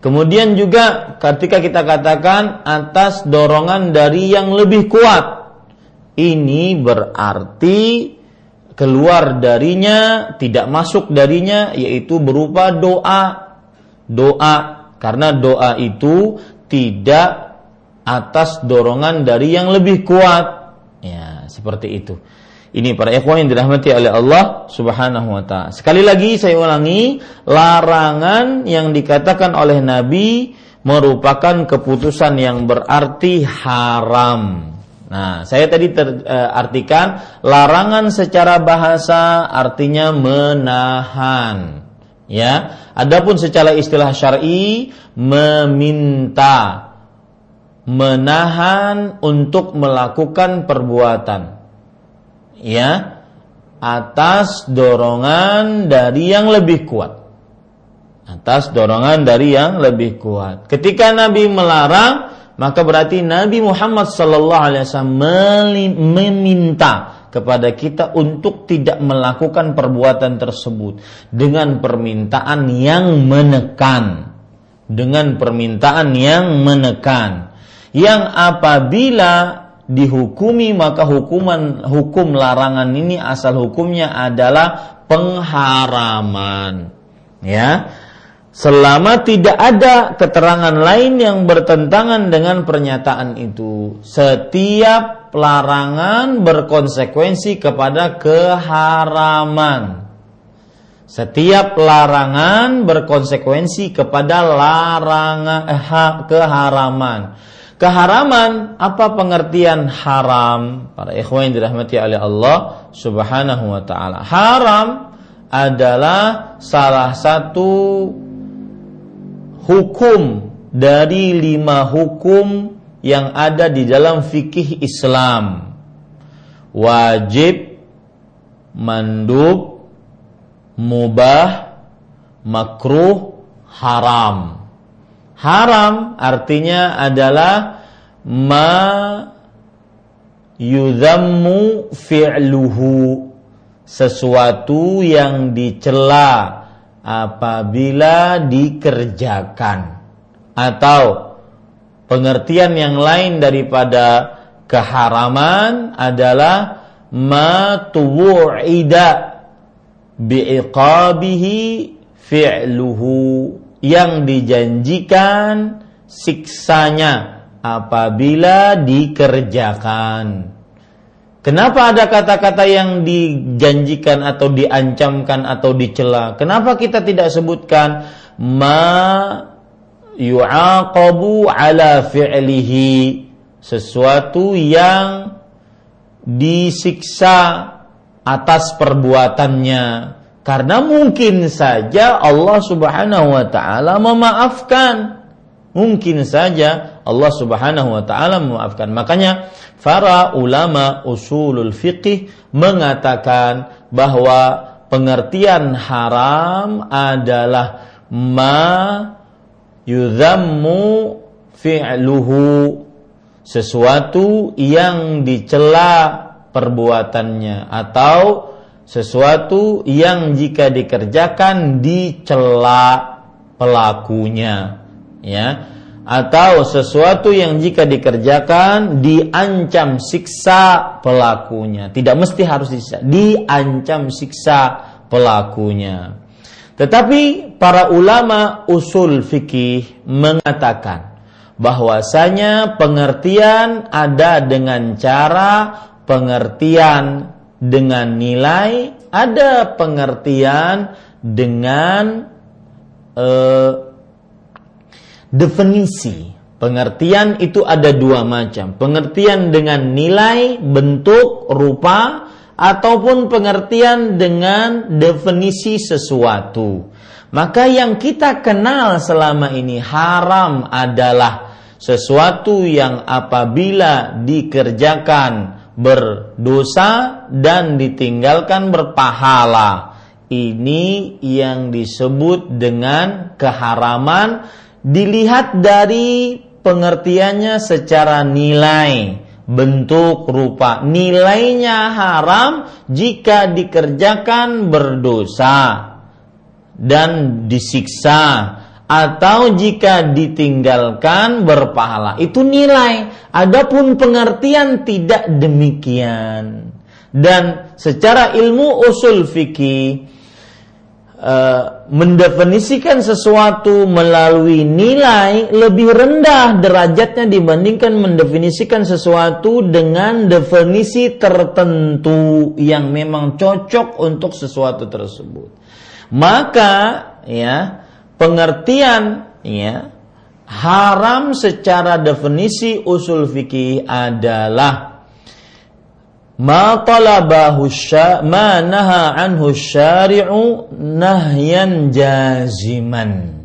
A: Kemudian juga ketika kita katakan atas dorongan dari yang lebih kuat, ini berarti keluar darinya, tidak masuk darinya, yaitu berupa doa. Doa, karena doa itu tidak atas dorongan dari yang lebih kuat. Ya, seperti itu. Ini para ikhwan yang dirahmati oleh Allah Subhanahu wa taala. Sekali lagi saya ulangi, larangan yang dikatakan oleh Nabi merupakan keputusan yang berarti haram. Nah, saya tadi ter, uh, artikan larangan secara bahasa artinya menahan. Ya, adapun secara istilah syar'i meminta menahan untuk melakukan perbuatan ya atas dorongan dari yang lebih kuat. Atas dorongan dari yang lebih kuat. Ketika Nabi melarang, maka berarti Nabi Muhammad sallallahu alaihi wasallam meminta kepada kita untuk tidak melakukan perbuatan tersebut dengan permintaan yang menekan dengan permintaan yang menekan yang apabila dihukumi maka hukuman hukum larangan ini asal hukumnya adalah pengharaman. Ya. Selama tidak ada keterangan lain yang bertentangan dengan pernyataan itu setiap larangan berkonsekuensi kepada keharaman. Setiap larangan berkonsekuensi kepada larangan eh, keharaman keharaman apa pengertian haram para ikhwan yang dirahmati oleh Allah Subhanahu wa taala haram adalah salah satu hukum dari lima hukum yang ada di dalam fikih Islam. Wajib, mandub, mubah, makruh, haram. Haram artinya adalah ma yudhammu fi'luhu sesuatu yang dicela apabila dikerjakan. Atau pengertian yang lain daripada keharaman adalah ma tuwu'ida bi'iqabihi fi'luhu yang dijanjikan siksanya apabila dikerjakan. Kenapa ada kata-kata yang dijanjikan atau diancamkan atau dicela? Kenapa kita tidak sebutkan ma yu'aqabu ala fi'lihi? Sesuatu yang disiksa atas perbuatannya karena mungkin saja Allah Subhanahu wa taala memaafkan. Mungkin saja Allah Subhanahu wa taala memaafkan. Makanya para ulama usulul fiqih mengatakan bahwa pengertian haram adalah ma yudhammu fi'luhu. Sesuatu yang dicela perbuatannya atau sesuatu yang jika dikerjakan dicela pelakunya ya atau sesuatu yang jika dikerjakan diancam siksa pelakunya. Tidak mesti harus disiksa, diancam siksa pelakunya. Tetapi para ulama usul fikih mengatakan bahwasanya pengertian ada dengan cara pengertian dengan nilai, ada pengertian dengan uh, definisi. Pengertian itu ada dua macam. Pengertian dengan nilai, bentuk, rupa, ataupun pengertian dengan definisi sesuatu. Maka yang kita kenal selama ini haram adalah sesuatu yang apabila dikerjakan berdosa dan ditinggalkan berpahala. Ini yang disebut dengan keharaman dilihat dari pengertiannya secara nilai, bentuk, rupa. Nilainya haram jika dikerjakan berdosa dan disiksa atau jika ditinggalkan berpahala. Itu nilai. Adapun pengertian tidak demikian. Dan secara ilmu usul fikih Uh, mendefinisikan sesuatu melalui nilai lebih rendah derajatnya dibandingkan mendefinisikan sesuatu dengan definisi tertentu yang memang cocok untuk sesuatu tersebut. Maka ya pengertian ya haram secara definisi usul fikih adalah ma talabahu ma naha anhu syari'u nahyan jaziman.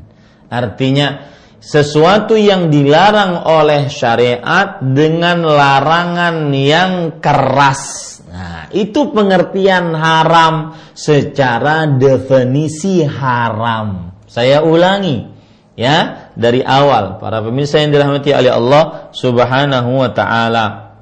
A: Artinya sesuatu yang dilarang oleh syariat dengan larangan yang keras. Nah itu pengertian haram secara definisi haram saya ulangi ya dari awal. Para pemirsa yang dirahmati oleh Allah Subhanahu wa taala.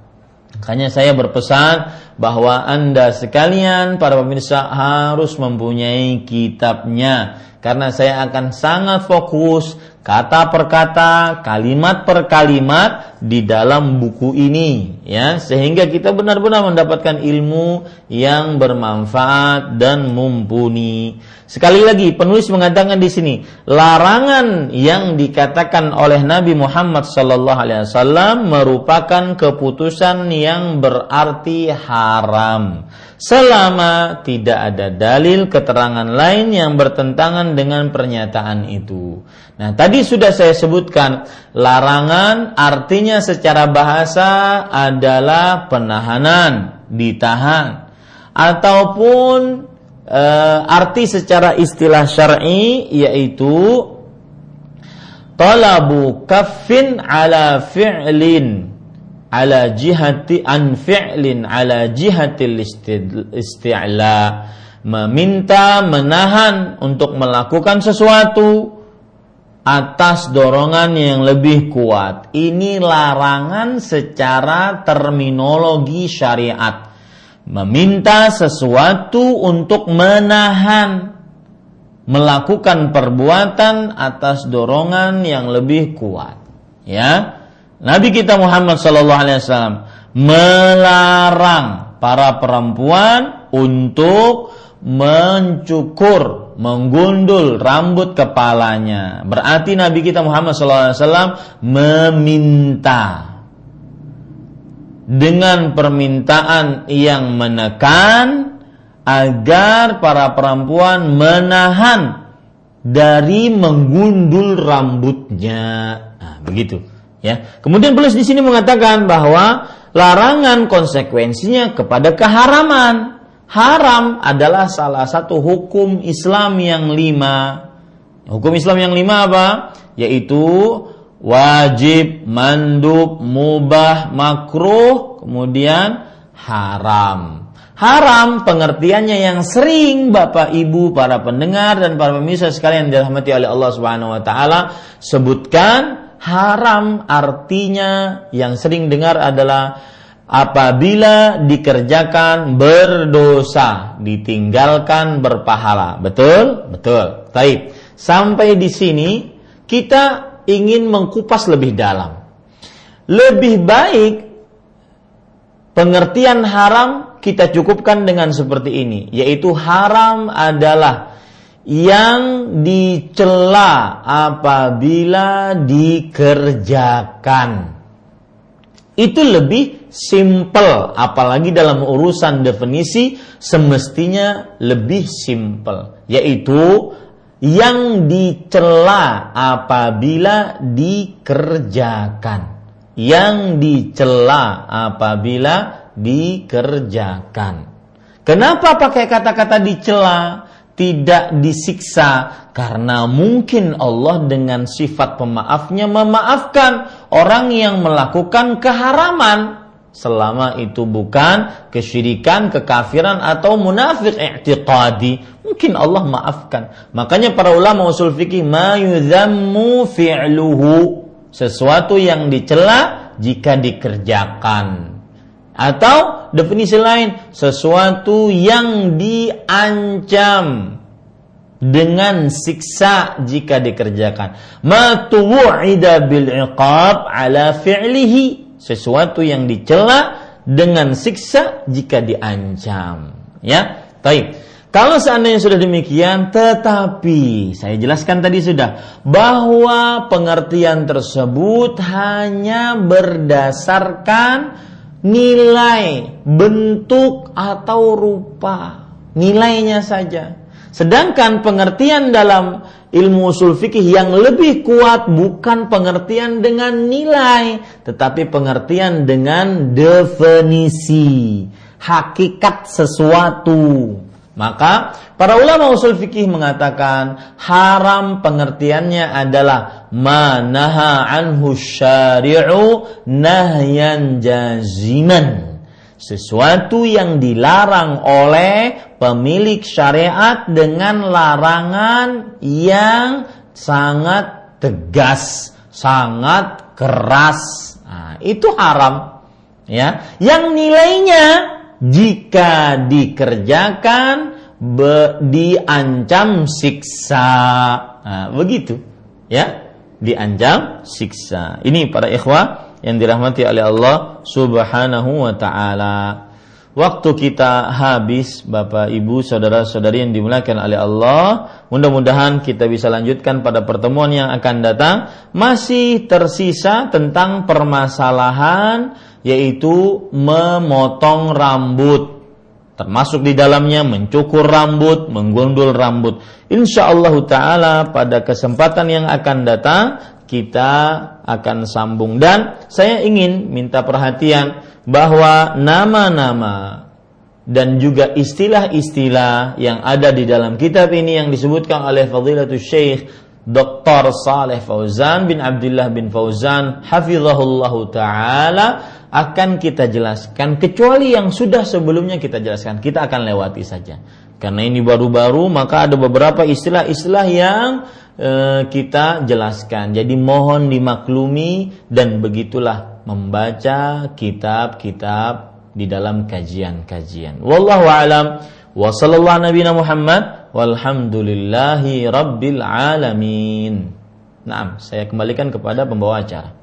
A: Makanya saya berpesan bahwa Anda sekalian para pemirsa harus mempunyai kitabnya. Karena saya akan sangat fokus kata per kata, kalimat per kalimat di dalam buku ini ya sehingga kita benar-benar mendapatkan ilmu yang bermanfaat dan mumpuni. Sekali lagi penulis mengatakan di sini larangan yang dikatakan oleh Nabi Muhammad sallallahu alaihi wasallam merupakan keputusan yang berarti haram selama tidak ada dalil keterangan lain yang bertentangan dengan pernyataan itu. Nah, tadi sudah saya sebutkan larangan artinya secara bahasa adalah penahanan, ditahan. Ataupun e, arti secara istilah syar'i yaitu talabu kaffin ala fi'lin ala jihati an fi'lin ala jihatil isti'la. Meminta menahan untuk melakukan sesuatu atas dorongan yang lebih kuat. Ini larangan secara terminologi syariat. Meminta sesuatu untuk menahan melakukan perbuatan atas dorongan yang lebih kuat. Ya, Nabi kita Muhammad Sallallahu Alaihi Wasallam melarang para perempuan untuk mencukur, menggundul rambut kepalanya. Berarti Nabi kita Muhammad SAW meminta dengan permintaan yang menekan agar para perempuan menahan dari menggundul rambutnya. Nah, begitu. Ya. Kemudian penulis di sini mengatakan bahwa larangan konsekuensinya kepada keharaman. Haram adalah salah satu hukum Islam yang lima. Hukum Islam yang lima apa? Yaitu wajib, mandub, mubah, makruh, kemudian haram. Haram pengertiannya yang sering Bapak Ibu para pendengar dan para pemirsa sekalian dirahmati oleh Allah Subhanahu wa taala sebutkan haram artinya yang sering dengar adalah apabila dikerjakan berdosa, ditinggalkan berpahala. Betul? Betul. Taib. Sampai di sini kita ingin mengkupas lebih dalam. Lebih baik pengertian haram kita cukupkan dengan seperti ini, yaitu haram adalah yang dicela apabila dikerjakan. Itu lebih simple, apalagi dalam urusan definisi semestinya lebih simple, yaitu yang dicela apabila dikerjakan. Yang dicela apabila dikerjakan. Kenapa pakai kata-kata dicela? tidak disiksa karena mungkin Allah dengan sifat pemaafnya memaafkan orang yang melakukan keharaman selama itu bukan kesyirikan, kekafiran atau munafik i'tiqadi. Mungkin Allah maafkan. Makanya para ulama usul fikih ma yudhammu fi'luhu sesuatu yang dicela jika dikerjakan. Atau definisi lain, sesuatu yang diancam dengan siksa jika dikerjakan. Ma tuwu'ida bil iqab ala fi'lihi, sesuatu yang dicela dengan siksa jika diancam. Ya, baik. Kalau seandainya sudah demikian, tetapi saya jelaskan tadi sudah bahwa pengertian tersebut hanya berdasarkan nilai, bentuk atau rupa, nilainya saja. Sedangkan pengertian dalam ilmu usul fikih yang lebih kuat bukan pengertian dengan nilai, tetapi pengertian dengan definisi, hakikat sesuatu. Maka para ulama usul fikih mengatakan haram pengertiannya adalah manaha anhu syari'u nahyan jaziman. Sesuatu yang dilarang oleh pemilik syariat dengan larangan yang sangat tegas, sangat keras. Nah, itu haram. Ya, yang nilainya jika dikerjakan be, diancam siksa. Nah, begitu, ya, diancam siksa. Ini para ikhwah yang dirahmati oleh Allah Subhanahu wa taala. Waktu kita habis Bapak Ibu saudara-saudari yang dimuliakan oleh Allah Mudah-mudahan kita bisa lanjutkan pada pertemuan yang akan datang. Masih tersisa tentang permasalahan Yaitu memotong rambut. Termasuk di dalamnya mencukur rambut, menggondol rambut. Insya Allah Ta'ala pada kesempatan yang akan datang Kita akan sambung. Dan saya ingin minta perhatian bahwa nama-nama dan juga istilah-istilah yang ada di dalam kitab ini yang disebutkan oleh Fadilatul Syekh Dr. Saleh Fauzan bin Abdullah bin Fauzan hafizahullahu taala akan kita jelaskan kecuali yang sudah sebelumnya kita jelaskan kita akan lewati saja karena ini baru-baru maka ada beberapa istilah-istilah yang e, kita jelaskan jadi mohon dimaklumi dan begitulah membaca kitab-kitab di dalam kajian-kajian. Wallahu alam wa sallallahu nabiyana Muhammad rabbil alamin. Nah, saya kembalikan kepada pembawa acara.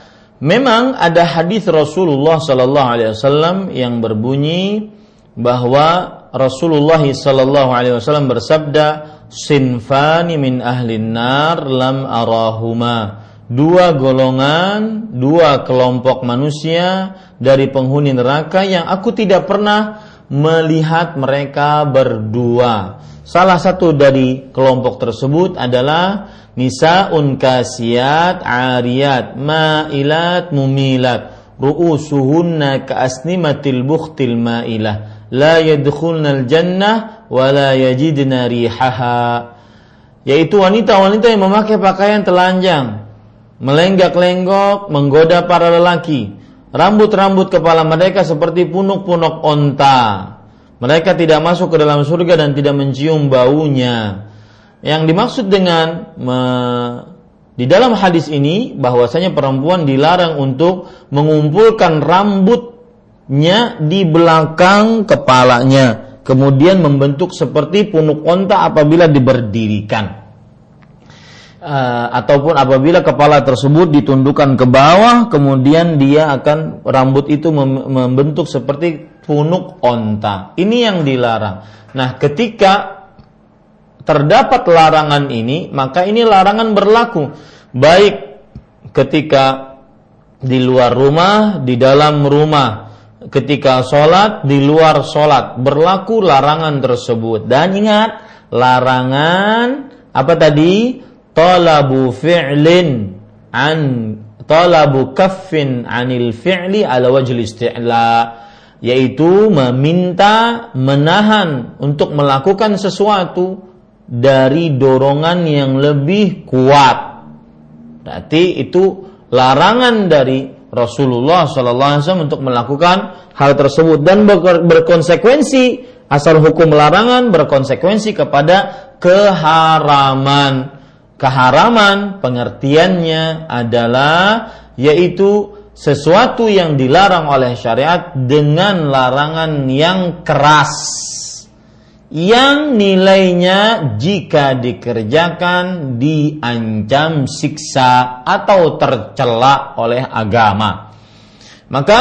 A: Memang ada hadis Rasulullah sallallahu alaihi wasallam yang berbunyi bahwa Rasulullah sallallahu alaihi wasallam bersabda, "Sinfani min ahlin nar lam arahuma." Dua golongan, dua kelompok manusia dari penghuni neraka yang aku tidak pernah melihat mereka berdua. Salah satu dari kelompok tersebut adalah nisaun kasiyat ariyat ma'ilat mumilat. Ru'usuhunna ka'asnimatil bukhtil ma'ilah. La yadkhulnal jannah wa la yajidna rihaha. Yaitu wanita-wanita yang memakai pakaian telanjang. Melenggak-lenggok menggoda para lelaki. Rambut-rambut kepala mereka seperti punuk-punuk onta mereka tidak masuk ke dalam surga dan tidak mencium baunya. Yang dimaksud dengan me, di dalam hadis ini bahwasanya perempuan dilarang untuk mengumpulkan rambutnya di belakang kepalanya, kemudian membentuk seperti punuk onta apabila diberdirikan. Uh, ataupun apabila kepala tersebut ditundukkan ke bawah, kemudian dia akan rambut itu membentuk seperti punuk onta. Ini yang dilarang. Nah, ketika terdapat larangan ini, maka ini larangan berlaku baik ketika di luar rumah, di dalam rumah, ketika sholat, di luar sholat, berlaku larangan tersebut. Dan ingat, larangan apa tadi? Talabu fi'lin an talabu kaffin anil fi'li ala wajil isti'la yaitu meminta menahan untuk melakukan sesuatu dari dorongan yang lebih kuat. Berarti itu larangan dari Rasulullah SAW untuk melakukan hal tersebut dan berkonsekuensi Asal hukum larangan berkonsekuensi kepada keharaman. Keharaman pengertiannya adalah yaitu sesuatu yang dilarang oleh syariat dengan larangan yang keras yang nilainya jika dikerjakan diancam siksa atau tercela oleh agama. Maka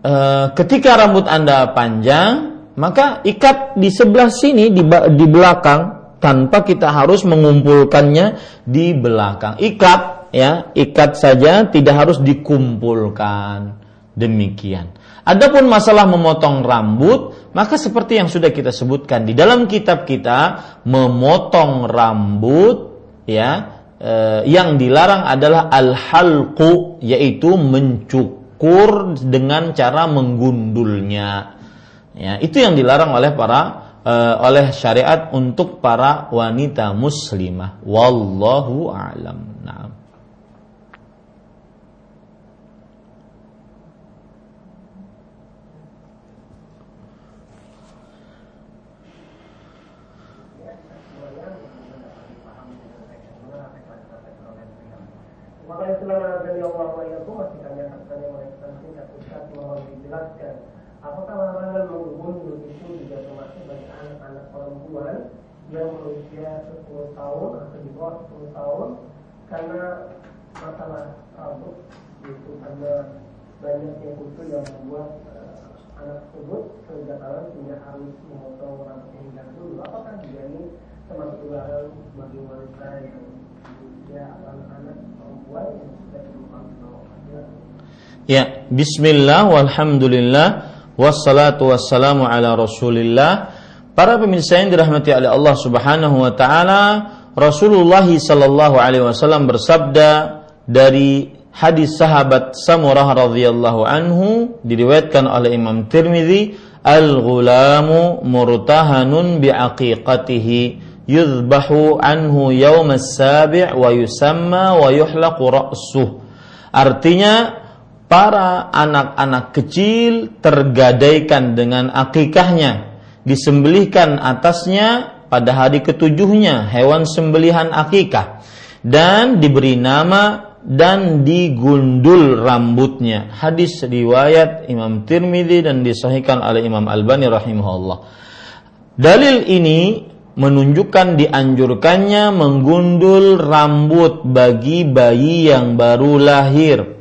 A: e, ketika rambut Anda panjang, maka ikat di sebelah sini di belakang tanpa kita harus mengumpulkannya di belakang. Ikat ya, ikat saja tidak harus dikumpulkan. Demikian. Adapun masalah memotong rambut, maka seperti yang sudah kita sebutkan di dalam kitab kita, memotong rambut ya eh, yang dilarang adalah al-halqu yaitu mencukur dengan cara menggundulnya. Ya, itu yang dilarang oleh para eh, oleh syariat untuk para wanita muslimah. Wallahu a'lam. Nah.
B: Makanya selama dari Allah itu masih tanyakan tanya mereka singkat Ustaz mohon dijelaskan. Apakah larangan menggundul itu juga termasuk bagi anak-anak perempuan yang berusia 10 tahun atau di bawah 10 tahun? Karena masalah rambut itu karena banyaknya kutu yang membuat uh, anak tersebut kegatalan sehingga harus memotong rambut hingga dulu. Apakah juga ini termasuk dilarang bagi wanita yang ya anak-anak
A: Ya, bismillah walhamdulillah wassalatu wassalamu ala rasulillah. Para pemirsa yang dirahmati oleh Allah Subhanahu wa taala, Rasulullah sallallahu alaihi wasallam bersabda dari hadis sahabat Samurah radhiyallahu anhu diriwayatkan oleh Imam Tirmizi, "Al-ghulamu murtahanun bi'aqiqatihi." Yuzbahu anhu yawm as-sabi' wa yusamma wa yuhlaqu ra'suh. Artinya para anak-anak kecil tergadaikan dengan akikahnya, disembelihkan atasnya pada hari ketujuhnya hewan sembelihan akikah dan diberi nama dan digundul rambutnya. Hadis riwayat Imam Tirmidzi dan disahihkan oleh Imam Albani rahimahullah. Dalil ini menunjukkan dianjurkannya menggundul rambut bagi bayi yang baru lahir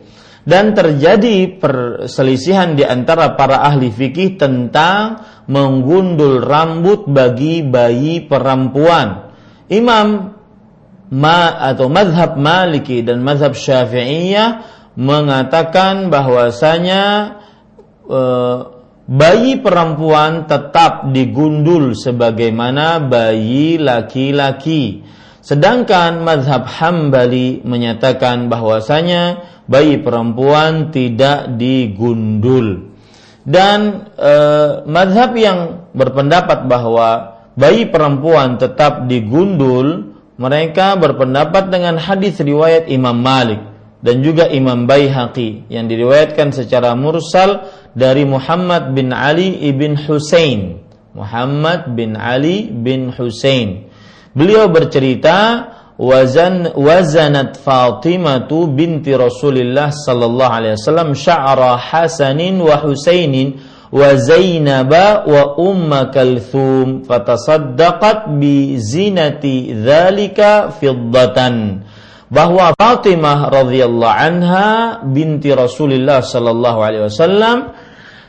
A: dan terjadi perselisihan di antara para ahli fikih tentang menggundul rambut bagi bayi perempuan. Imam ma atau madhab Maliki dan madhab Syafi'iyah mengatakan bahwasanya uh, bayi perempuan tetap digundul sebagaimana bayi laki-laki. Sedangkan madhab Hambali menyatakan bahwasanya bayi perempuan tidak digundul. Dan e, madhab yang berpendapat bahwa bayi perempuan tetap digundul, mereka berpendapat dengan hadis riwayat Imam Malik dan juga Imam Baihaqi yang diriwayatkan secara mursal dari Muhammad bin Ali ibn Husain. Muhammad bin Ali bin Husain. Beliau bercerita wazan wazanat Fatimah binti Rasulullah sallallahu alaihi wasallam sya'ra Hasanin wa Husainin wa Zainab wa Umma Kalthum fatasaddaqat bi zinati dzalika fiddatan bahwa Fatimah radhiyallahu anha binti Rasulullah sallallahu alaihi wasallam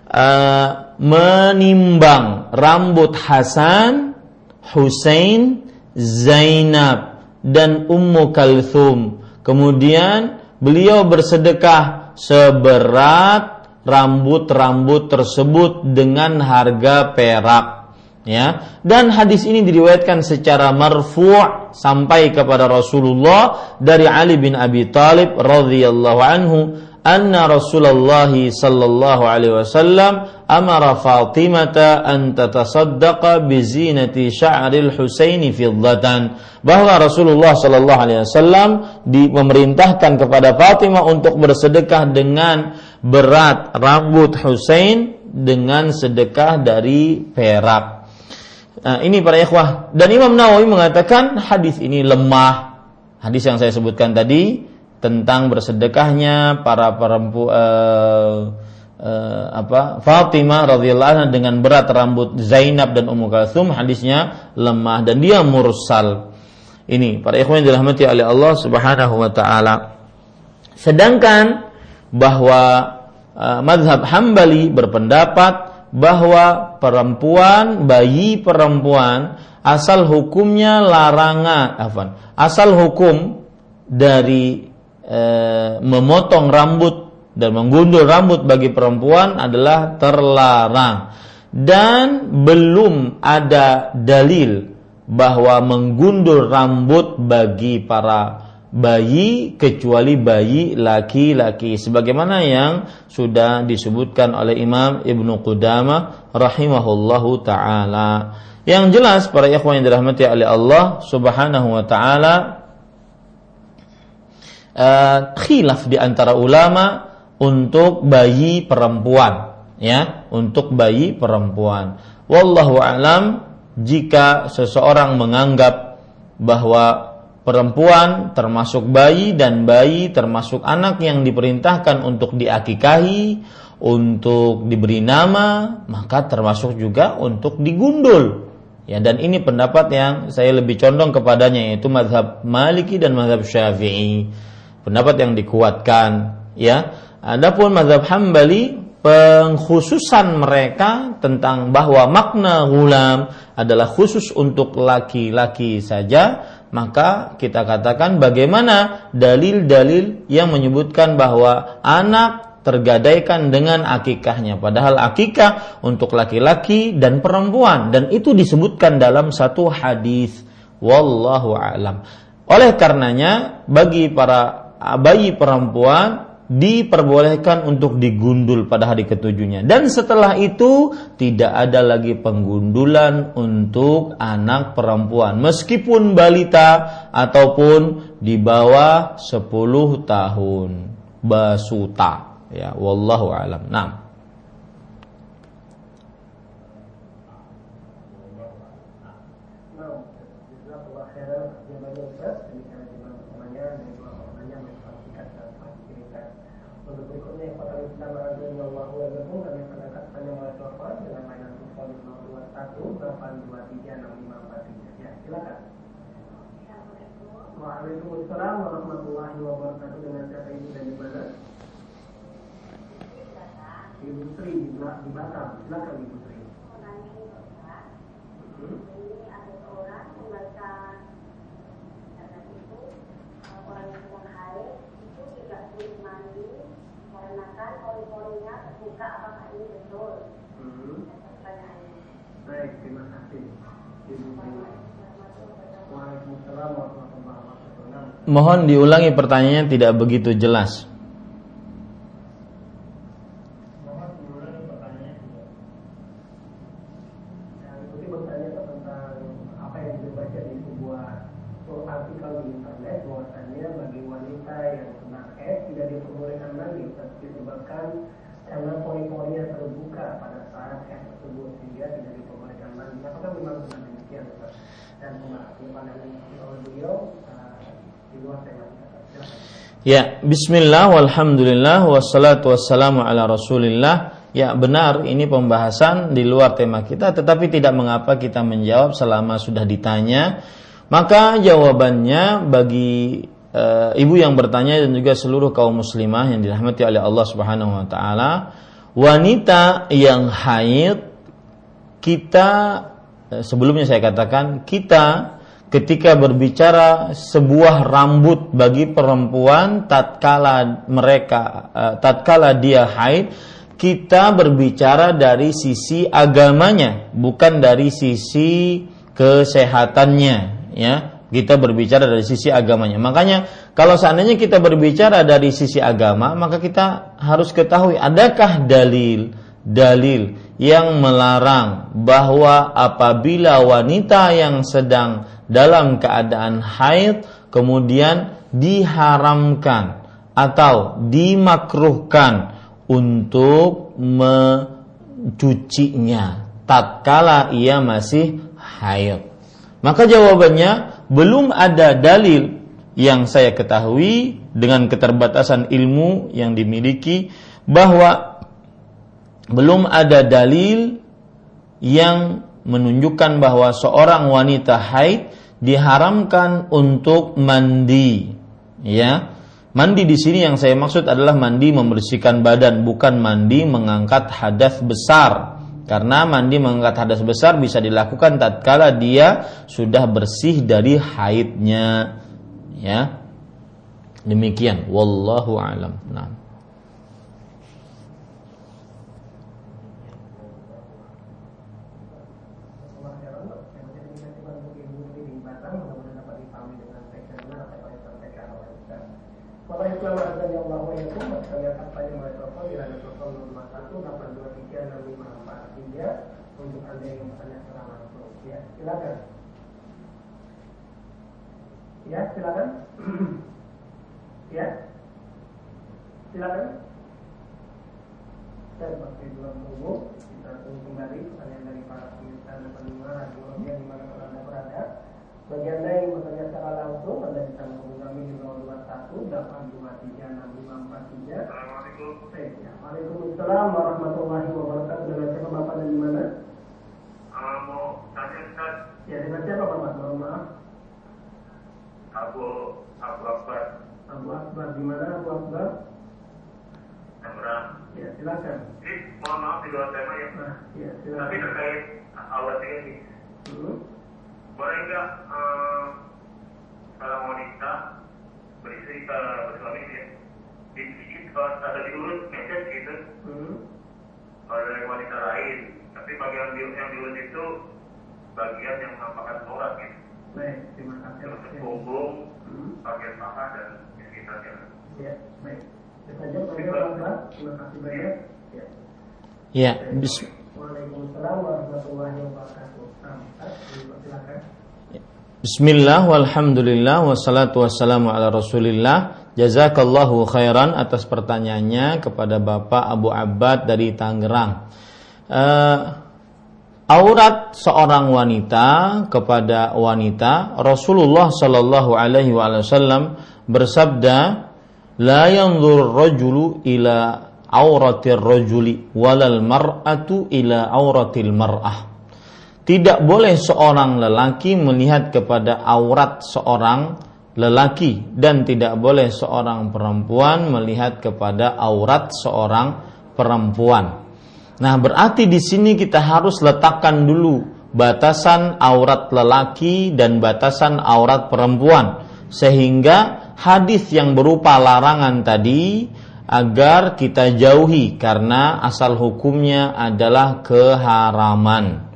A: uh, menimbang rambut Hasan, Husain, Zainab dan Ummu Kalthum. Kemudian beliau bersedekah seberat rambut-rambut tersebut dengan harga perak. Ya, dan hadis ini diriwayatkan secara marfu' sampai kepada Rasulullah dari Ali bin Abi Thalib radhiyallahu anhu anna Rasulullah sallallahu alaihi wasallam amara Fatimah an tatasaddaqa bi zinati sya'ril Husaini fiddatan bahwa Rasulullah sallallahu alaihi wasallam memerintahkan kepada Fatimah untuk bersedekah dengan berat rambut Husain dengan sedekah dari perak. Nah, ini para ikhwah dan Imam Nawawi mengatakan hadis ini lemah. Hadis yang saya sebutkan tadi tentang bersedekahnya para perempuan uh, uh, apa Fatimah radhiyallahu anha dengan berat rambut Zainab dan Ummu Kalsum hadisnya lemah dan dia mursal. Ini para ikhwan yang dirahmati oleh Allah Subhanahu wa taala. Sedangkan bahwa uh, madhab Hambali berpendapat bahwa perempuan, bayi perempuan asal hukumnya larangan? Asal hukum dari e, memotong rambut dan menggundul rambut bagi perempuan adalah terlarang dan belum ada dalil bahwa menggundul rambut bagi para bayi kecuali bayi laki-laki sebagaimana yang sudah disebutkan oleh Imam Ibnu Qudamah rahimahullahu taala. Yang jelas para ikhwan yang dirahmati oleh Allah Subhanahu wa taala uh, khilaf di antara ulama untuk bayi perempuan ya, untuk bayi perempuan. Wallahu alam jika seseorang menganggap bahwa perempuan termasuk bayi dan bayi termasuk anak yang diperintahkan untuk diakikahi, untuk diberi nama, maka termasuk juga untuk digundul. Ya, dan ini pendapat yang saya lebih condong kepadanya yaitu mazhab Maliki dan mazhab Syafi'i. Pendapat yang dikuatkan, ya. Adapun mazhab Hambali pengkhususan mereka tentang bahwa makna gulam adalah khusus untuk laki-laki saja maka kita katakan bagaimana dalil-dalil yang menyebutkan bahwa anak tergadaikan dengan akikahnya. Padahal akikah untuk laki-laki dan perempuan. Dan itu disebutkan dalam satu hadis. Wallahu alam. Oleh karenanya bagi para bayi perempuan diperbolehkan untuk digundul pada hari ketujuhnya. Dan setelah itu tidak ada lagi penggundulan untuk anak perempuan. Meskipun balita ataupun di bawah 10 tahun. Basuta. Ya wallahu alam. Nah
B: Waalaikumsalam warahmatullahi wabarakatuh dengan siapa ibu dan di mana? Ibu Sri di, di Batam. Silakan Ibu Sri. Hmm? Ini ada seorang membaca dan itu orang yang sedang haid itu tidak sulit mandi karena kan pori-porinya terbuka apakah ini betul? Hmm. Baik, terima kasih. Ibu Sri. Waalaikumsalam warahmatullahi wabarakatuh.
A: Mohon diulangi pertanyaannya tidak begitu jelas. Ya, bismillah walhamdulillah wassalatu wassalamu ala rasulillah. Ya benar ini pembahasan di luar tema kita tetapi tidak mengapa kita menjawab selama sudah ditanya. Maka jawabannya bagi e, ibu yang bertanya dan juga seluruh kaum muslimah yang dirahmati oleh Allah Subhanahu wa taala, wanita yang haid kita e, sebelumnya saya katakan kita ketika berbicara sebuah rambut bagi perempuan tatkala mereka uh, tatkala dia haid kita berbicara dari sisi agamanya bukan dari sisi kesehatannya ya. Kita berbicara dari sisi agamanya. Makanya kalau seandainya kita berbicara dari sisi agama maka kita harus ketahui adakah dalil dalil yang melarang bahwa apabila wanita yang sedang dalam keadaan haid kemudian diharamkan atau dimakruhkan untuk mencucinya tatkala ia masih haid. Maka jawabannya belum ada dalil yang saya ketahui dengan keterbatasan ilmu yang dimiliki bahwa belum ada dalil yang menunjukkan bahwa seorang wanita haid diharamkan untuk mandi. Ya. Mandi di sini yang saya maksud adalah mandi membersihkan badan bukan mandi mengangkat hadas besar. Karena mandi mengangkat hadas besar bisa dilakukan tatkala dia sudah bersih dari haidnya. Ya. Demikian. Wallahu alam. Nah
B: Bapak Islam azan yang Allah ya Tuhan Kami akan tanya mulai telepon di radio telepon 613 untuk anda yang. Ya, silakan. Ya, silakan. ya, silakan. Saya tunggu. Kita tunggu kembali pertanyaan dari para pemirsa dan pendengar radio yang di mana anda berada. Bagi Anda yang bertanya secara langsung, Anda bisa menghubungi kami di 021 823 6543. Assalamualaikum. Ya, Waalaikumsalam warahmatullahi wabarakatuh. Dengan siapa Bapak dan di mana?
C: Uh, mau tanya Ustaz.
B: Ya, dengan siapa Bapak? Mohon maaf.
C: Abu Abu Akbar
B: Abu Akbar di mana Abu Akbar?
C: Tangerang.
B: Ya, silakan.
C: Ini mohon maaf di luar tema ya.
B: Nah, ya,
C: Tapi
B: silakan.
C: terkait awal ini,
B: Hmm.
C: Boleh nggak uh, seorang wanita beristri ke bersuami ya? Di sedikit kalau ada diurut message gitu,
B: Hmm.
C: kalau dari wanita lain. Tapi bagian di- yang diurut itu bagian yang menampakkan aurat gitu.
B: Baik, terima kasih.
C: Terus
B: Ya.
C: punggung,
B: Hmm.
C: bagian paha dan sekitarnya.
B: Ya, baik. Saja. Terima kasih banyak. Ya.
A: ya bis- Bismillah walhamdulillah wassalatu wassalamu ala rasulillah. Jazakallahu khairan atas pertanyaannya kepada Bapak Abu Abbad dari Tangerang. Eh, Aurat seorang wanita kepada wanita Rasulullah Shallallahu alaihi wasallam bersabda La yanzur rajulu ila auratir rajuli walal mar'atu ila auratil mar'ah tidak boleh seorang lelaki melihat kepada aurat seorang lelaki dan tidak boleh seorang perempuan melihat kepada aurat seorang perempuan. Nah, berarti di sini kita harus letakkan dulu batasan aurat lelaki dan batasan aurat perempuan sehingga hadis yang berupa larangan tadi agar kita jauhi karena asal hukumnya adalah keharaman.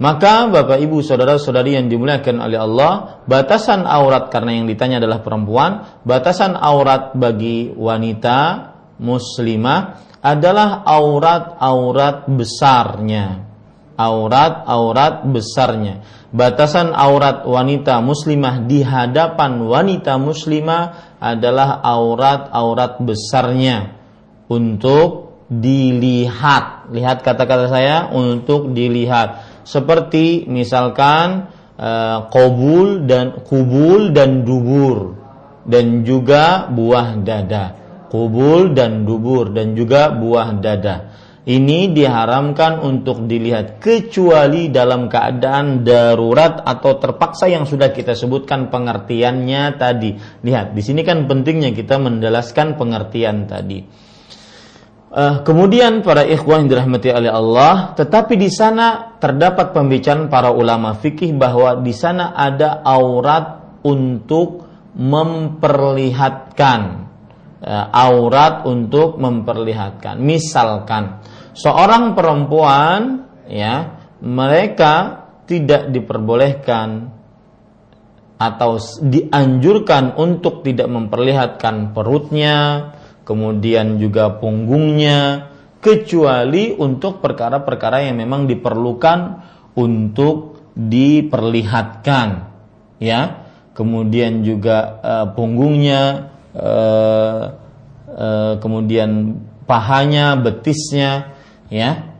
A: Maka Bapak Ibu saudara-saudari yang dimuliakan oleh Allah, batasan aurat karena yang ditanya adalah perempuan, batasan aurat bagi wanita muslimah adalah aurat-aurat besarnya. Aurat-aurat besarnya. Batasan aurat wanita muslimah di hadapan wanita muslimah adalah aurat-aurat besarnya. Untuk dilihat. Lihat kata-kata saya untuk dilihat. Seperti misalkan uh, kobul dan kubul dan dubur. Dan juga buah dada. Kubul dan dubur dan juga buah dada ini diharamkan untuk dilihat kecuali dalam keadaan darurat atau terpaksa yang sudah kita sebutkan pengertiannya tadi. Lihat di sini kan pentingnya kita menjelaskan pengertian tadi. Uh, kemudian para ikhwah yang dirahmati oleh Allah, tetapi di sana terdapat pembicaraan para ulama fikih bahwa di sana ada aurat untuk memperlihatkan aurat untuk memperlihatkan. Misalkan seorang perempuan ya, mereka tidak diperbolehkan atau dianjurkan untuk tidak memperlihatkan perutnya, kemudian juga punggungnya, kecuali untuk perkara-perkara yang memang diperlukan untuk diperlihatkan, ya. Kemudian juga uh, punggungnya, uh, uh, kemudian pahanya, betisnya, ya.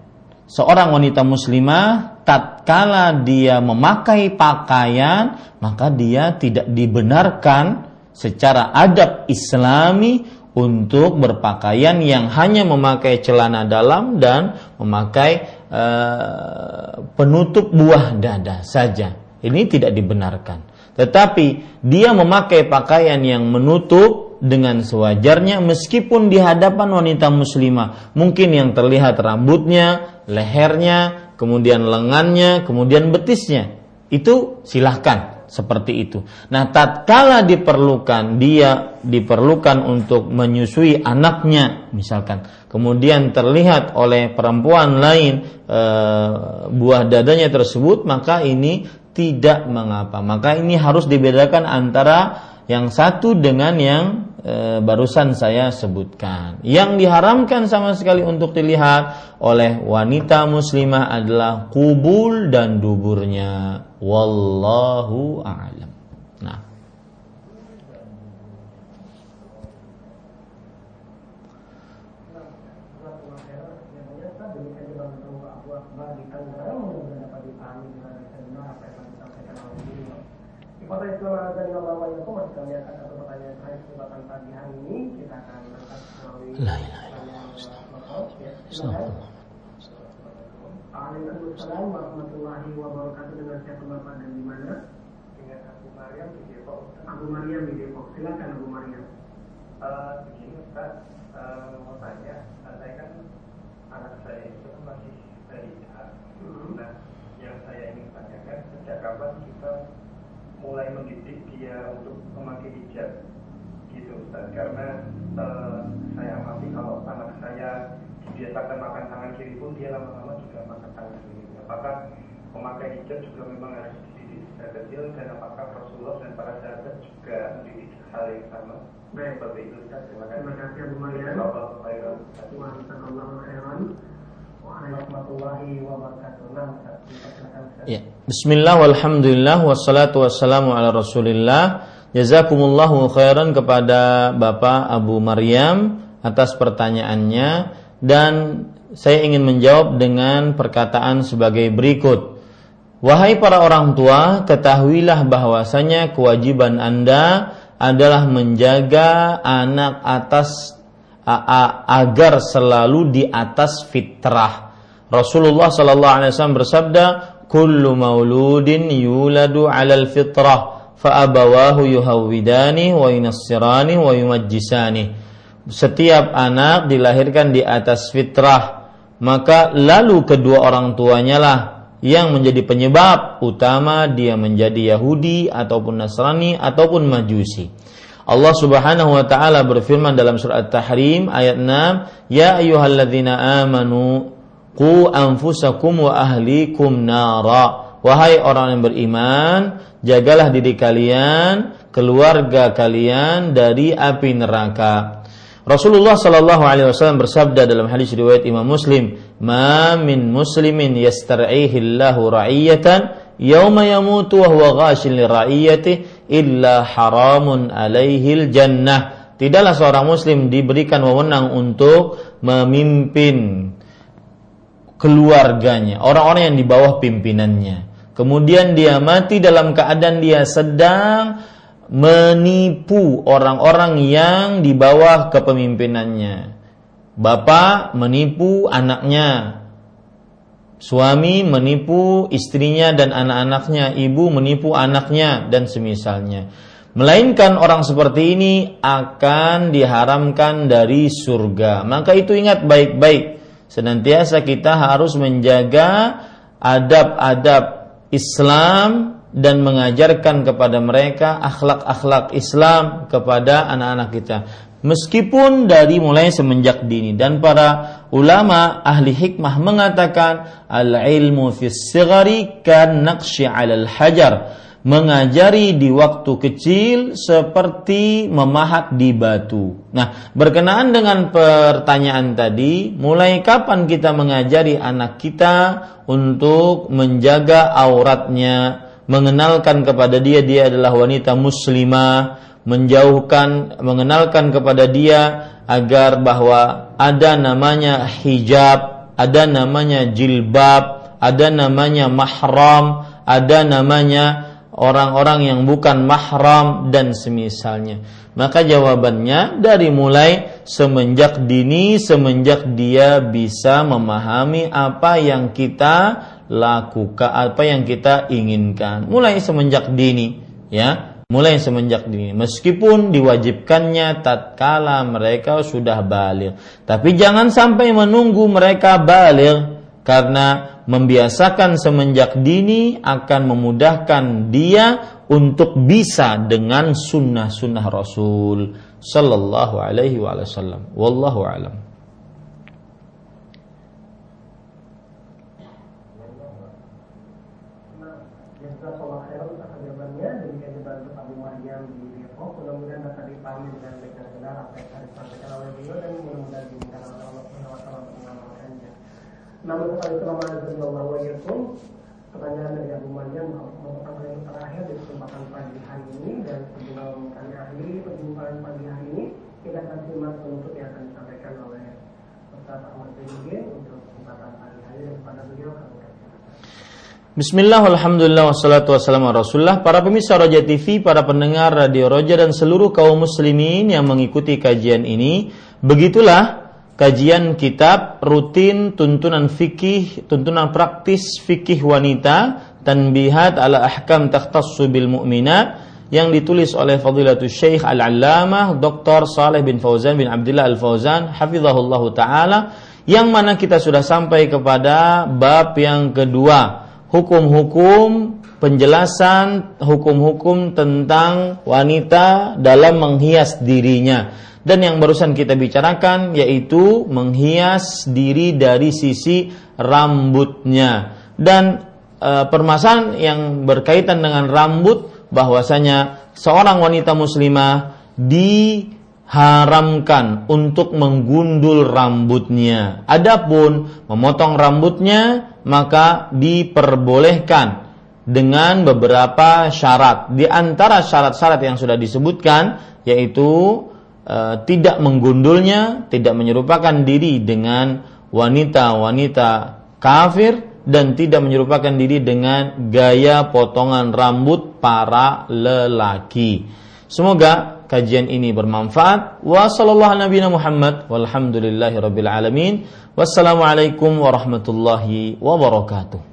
A: seorang wanita muslimah tatkala dia memakai pakaian maka dia tidak dibenarkan secara adab islami untuk berpakaian yang hanya memakai celana dalam dan memakai uh, penutup buah dada saja. Ini tidak dibenarkan. Tetapi dia memakai pakaian yang menutup dengan sewajarnya meskipun di hadapan wanita muslimah. Mungkin yang terlihat rambutnya, lehernya, kemudian lengannya, kemudian betisnya. Itu silahkan seperti itu. Nah, tatkala diperlukan dia diperlukan untuk menyusui anaknya misalkan, kemudian terlihat oleh perempuan lain e, buah dadanya tersebut, maka ini tidak mengapa. Maka ini harus dibedakan antara yang satu dengan yang e, barusan saya sebutkan. Yang diharamkan sama sekali untuk dilihat oleh wanita muslimah adalah kubul dan duburnya. Wallahu a'lam. Nah.
B: Pada Islam dan Imam itu masih kami akan satu pertanyaan terakhir kesempatan pagi hari ini kita akan angkat melalui
A: illallah.
B: Waalaikumsalam warahmatullahi wabarakatuh dengan siapa bapak dan di mana?
C: Dengan Abu Maryam di Depok.
B: Abu Maryam di Depok. Silakan Abu Maryam.
C: Eh, begini Ustaz, eh, mau tanya, saya kan anak saya itu masih.
B: Hmm.
C: Nah, yang saya ingin tanyakan, sejak kapan kita mulai mendidik dia untuk memakai hijab? Gitu Ustaz, karena eh, saya amati kalau anak saya dibiasakan makan tangan kiri pun dia lama-lama juga makan tangan kiri. Apakah memakai hijab juga memang harus dididik sejak kecil dan apakah Rasulullah dan para sahabat juga mendidik hal yang sama?
B: Baik.
C: Seperti itu Ustaz, terima kasih.
B: Terima kasih Abu Maryam.
C: Khairan.
B: Warahmatullahi wabarakatuh. Nah, Ustaz, silakan Ustaz.
A: Bismillah walhamdulillah wassalatu wassalamu ala Rasulillah. Jazakumullahu khairan kepada Bapak Abu Maryam atas pertanyaannya dan saya ingin menjawab dengan perkataan sebagai berikut. Wahai para orang tua, ketahuilah bahwasanya kewajiban Anda adalah menjaga anak atas agar selalu di atas fitrah. Rasulullah sallallahu alaihi wasallam bersabda, "Kullu mauludin yuladu 'alal fitrah, fa abawahu yuhawwidani wa yunassirani wa yumajjisani." Setiap anak dilahirkan di atas fitrah, maka lalu kedua orang tuanya lah yang menjadi penyebab utama dia menjadi Yahudi ataupun Nasrani ataupun Majusi. Allah Subhanahu wa taala berfirman dalam surat At-Tahrim ayat 6, "Ya ayyuhalladzina amanu qu anfusakum wa ahlikum nara." Wahai orang yang beriman, jagalah diri kalian, keluarga kalian dari api neraka. Rasulullah Shallallahu Alaihi Wasallam bersabda dalam hadis riwayat Imam Muslim, "Ma min muslimin yastar'ihi Allahu ra'iyatan yauma yamutu wa huwa ghashin li ra'iyati illa haramun alaihi jannah." Tidaklah seorang muslim diberikan wewenang untuk memimpin keluarganya, orang-orang yang di bawah pimpinannya. Kemudian dia mati dalam keadaan dia sedang menipu orang-orang yang di bawah kepemimpinannya. Bapak menipu anaknya, suami menipu istrinya dan anak-anaknya, ibu menipu anaknya dan semisalnya. Melainkan orang seperti ini akan diharamkan dari surga. Maka itu ingat baik-baik. Senantiasa kita harus menjaga adab-adab Islam dan mengajarkan kepada mereka akhlak-akhlak Islam kepada anak-anak kita. Meskipun dari mulai semenjak dini dan para ulama ahli hikmah mengatakan al ilmu fis sigari kan naqshi 'alal hajar mengajari di waktu kecil seperti memahat di batu. Nah, berkenaan dengan pertanyaan tadi, mulai kapan kita mengajari anak kita untuk menjaga auratnya, mengenalkan kepada dia dia adalah wanita muslimah, menjauhkan mengenalkan kepada dia agar bahwa ada namanya hijab, ada namanya jilbab, ada namanya mahram, ada namanya orang-orang yang bukan mahram dan semisalnya. Maka jawabannya dari mulai semenjak dini, semenjak dia bisa memahami apa yang kita lakukan, apa yang kita inginkan. Mulai semenjak dini, ya. Mulai semenjak dini, meskipun diwajibkannya tatkala mereka sudah balik. Tapi jangan sampai menunggu mereka balik karena membiasakan semenjak dini akan memudahkan dia untuk bisa dengan sunnah-sunnah Rasul Sallallahu Alaihi Wasallam. Wallahu alam.
B: Namun kepada Sulaiman Radhiyallahu Anhu pertanyaan dari Abu Maryam merupakan yang terakhir di kesempatan pagi hari ini dan sebelum kami akhiri perjumpaan pagi hari ini kita akan simak penutup yang akan disampaikan oleh Ustaz Ahmad Zainuddin untuk kesempatan pagi hari dan kepada beliau kami
A: Bismillah, Alhamdulillah, wassalatu wassalamu Rasulullah. Para pemirsa Roja TV, para pendengar Radio Roja dan seluruh kaum muslimin yang mengikuti kajian ini Begitulah kajian kitab rutin tuntunan fikih, tuntunan praktis fikih wanita, tanbihat ala ahkam takhtassu bil mu'minat yang ditulis oleh Fadilatul Syekh Al-Allamah Dr. Saleh bin Fauzan bin Abdullah Al-Fauzan hafizahullah taala yang mana kita sudah sampai kepada bab yang kedua hukum-hukum penjelasan hukum-hukum tentang wanita dalam menghias dirinya dan yang barusan kita bicarakan yaitu menghias diri dari sisi rambutnya. Dan e, permasalahan yang berkaitan dengan rambut bahwasanya seorang wanita muslimah diharamkan untuk menggundul rambutnya. Adapun memotong rambutnya maka diperbolehkan dengan beberapa syarat. Di antara syarat-syarat yang sudah disebutkan yaitu Eh, tidak menggundulnya, tidak menyerupakan diri dengan wanita-wanita kafir dan tidak menyerupakan diri dengan gaya potongan rambut para lelaki. Semoga kajian ini bermanfaat. Wassalamualaikum warahmatullahi wabarakatuh.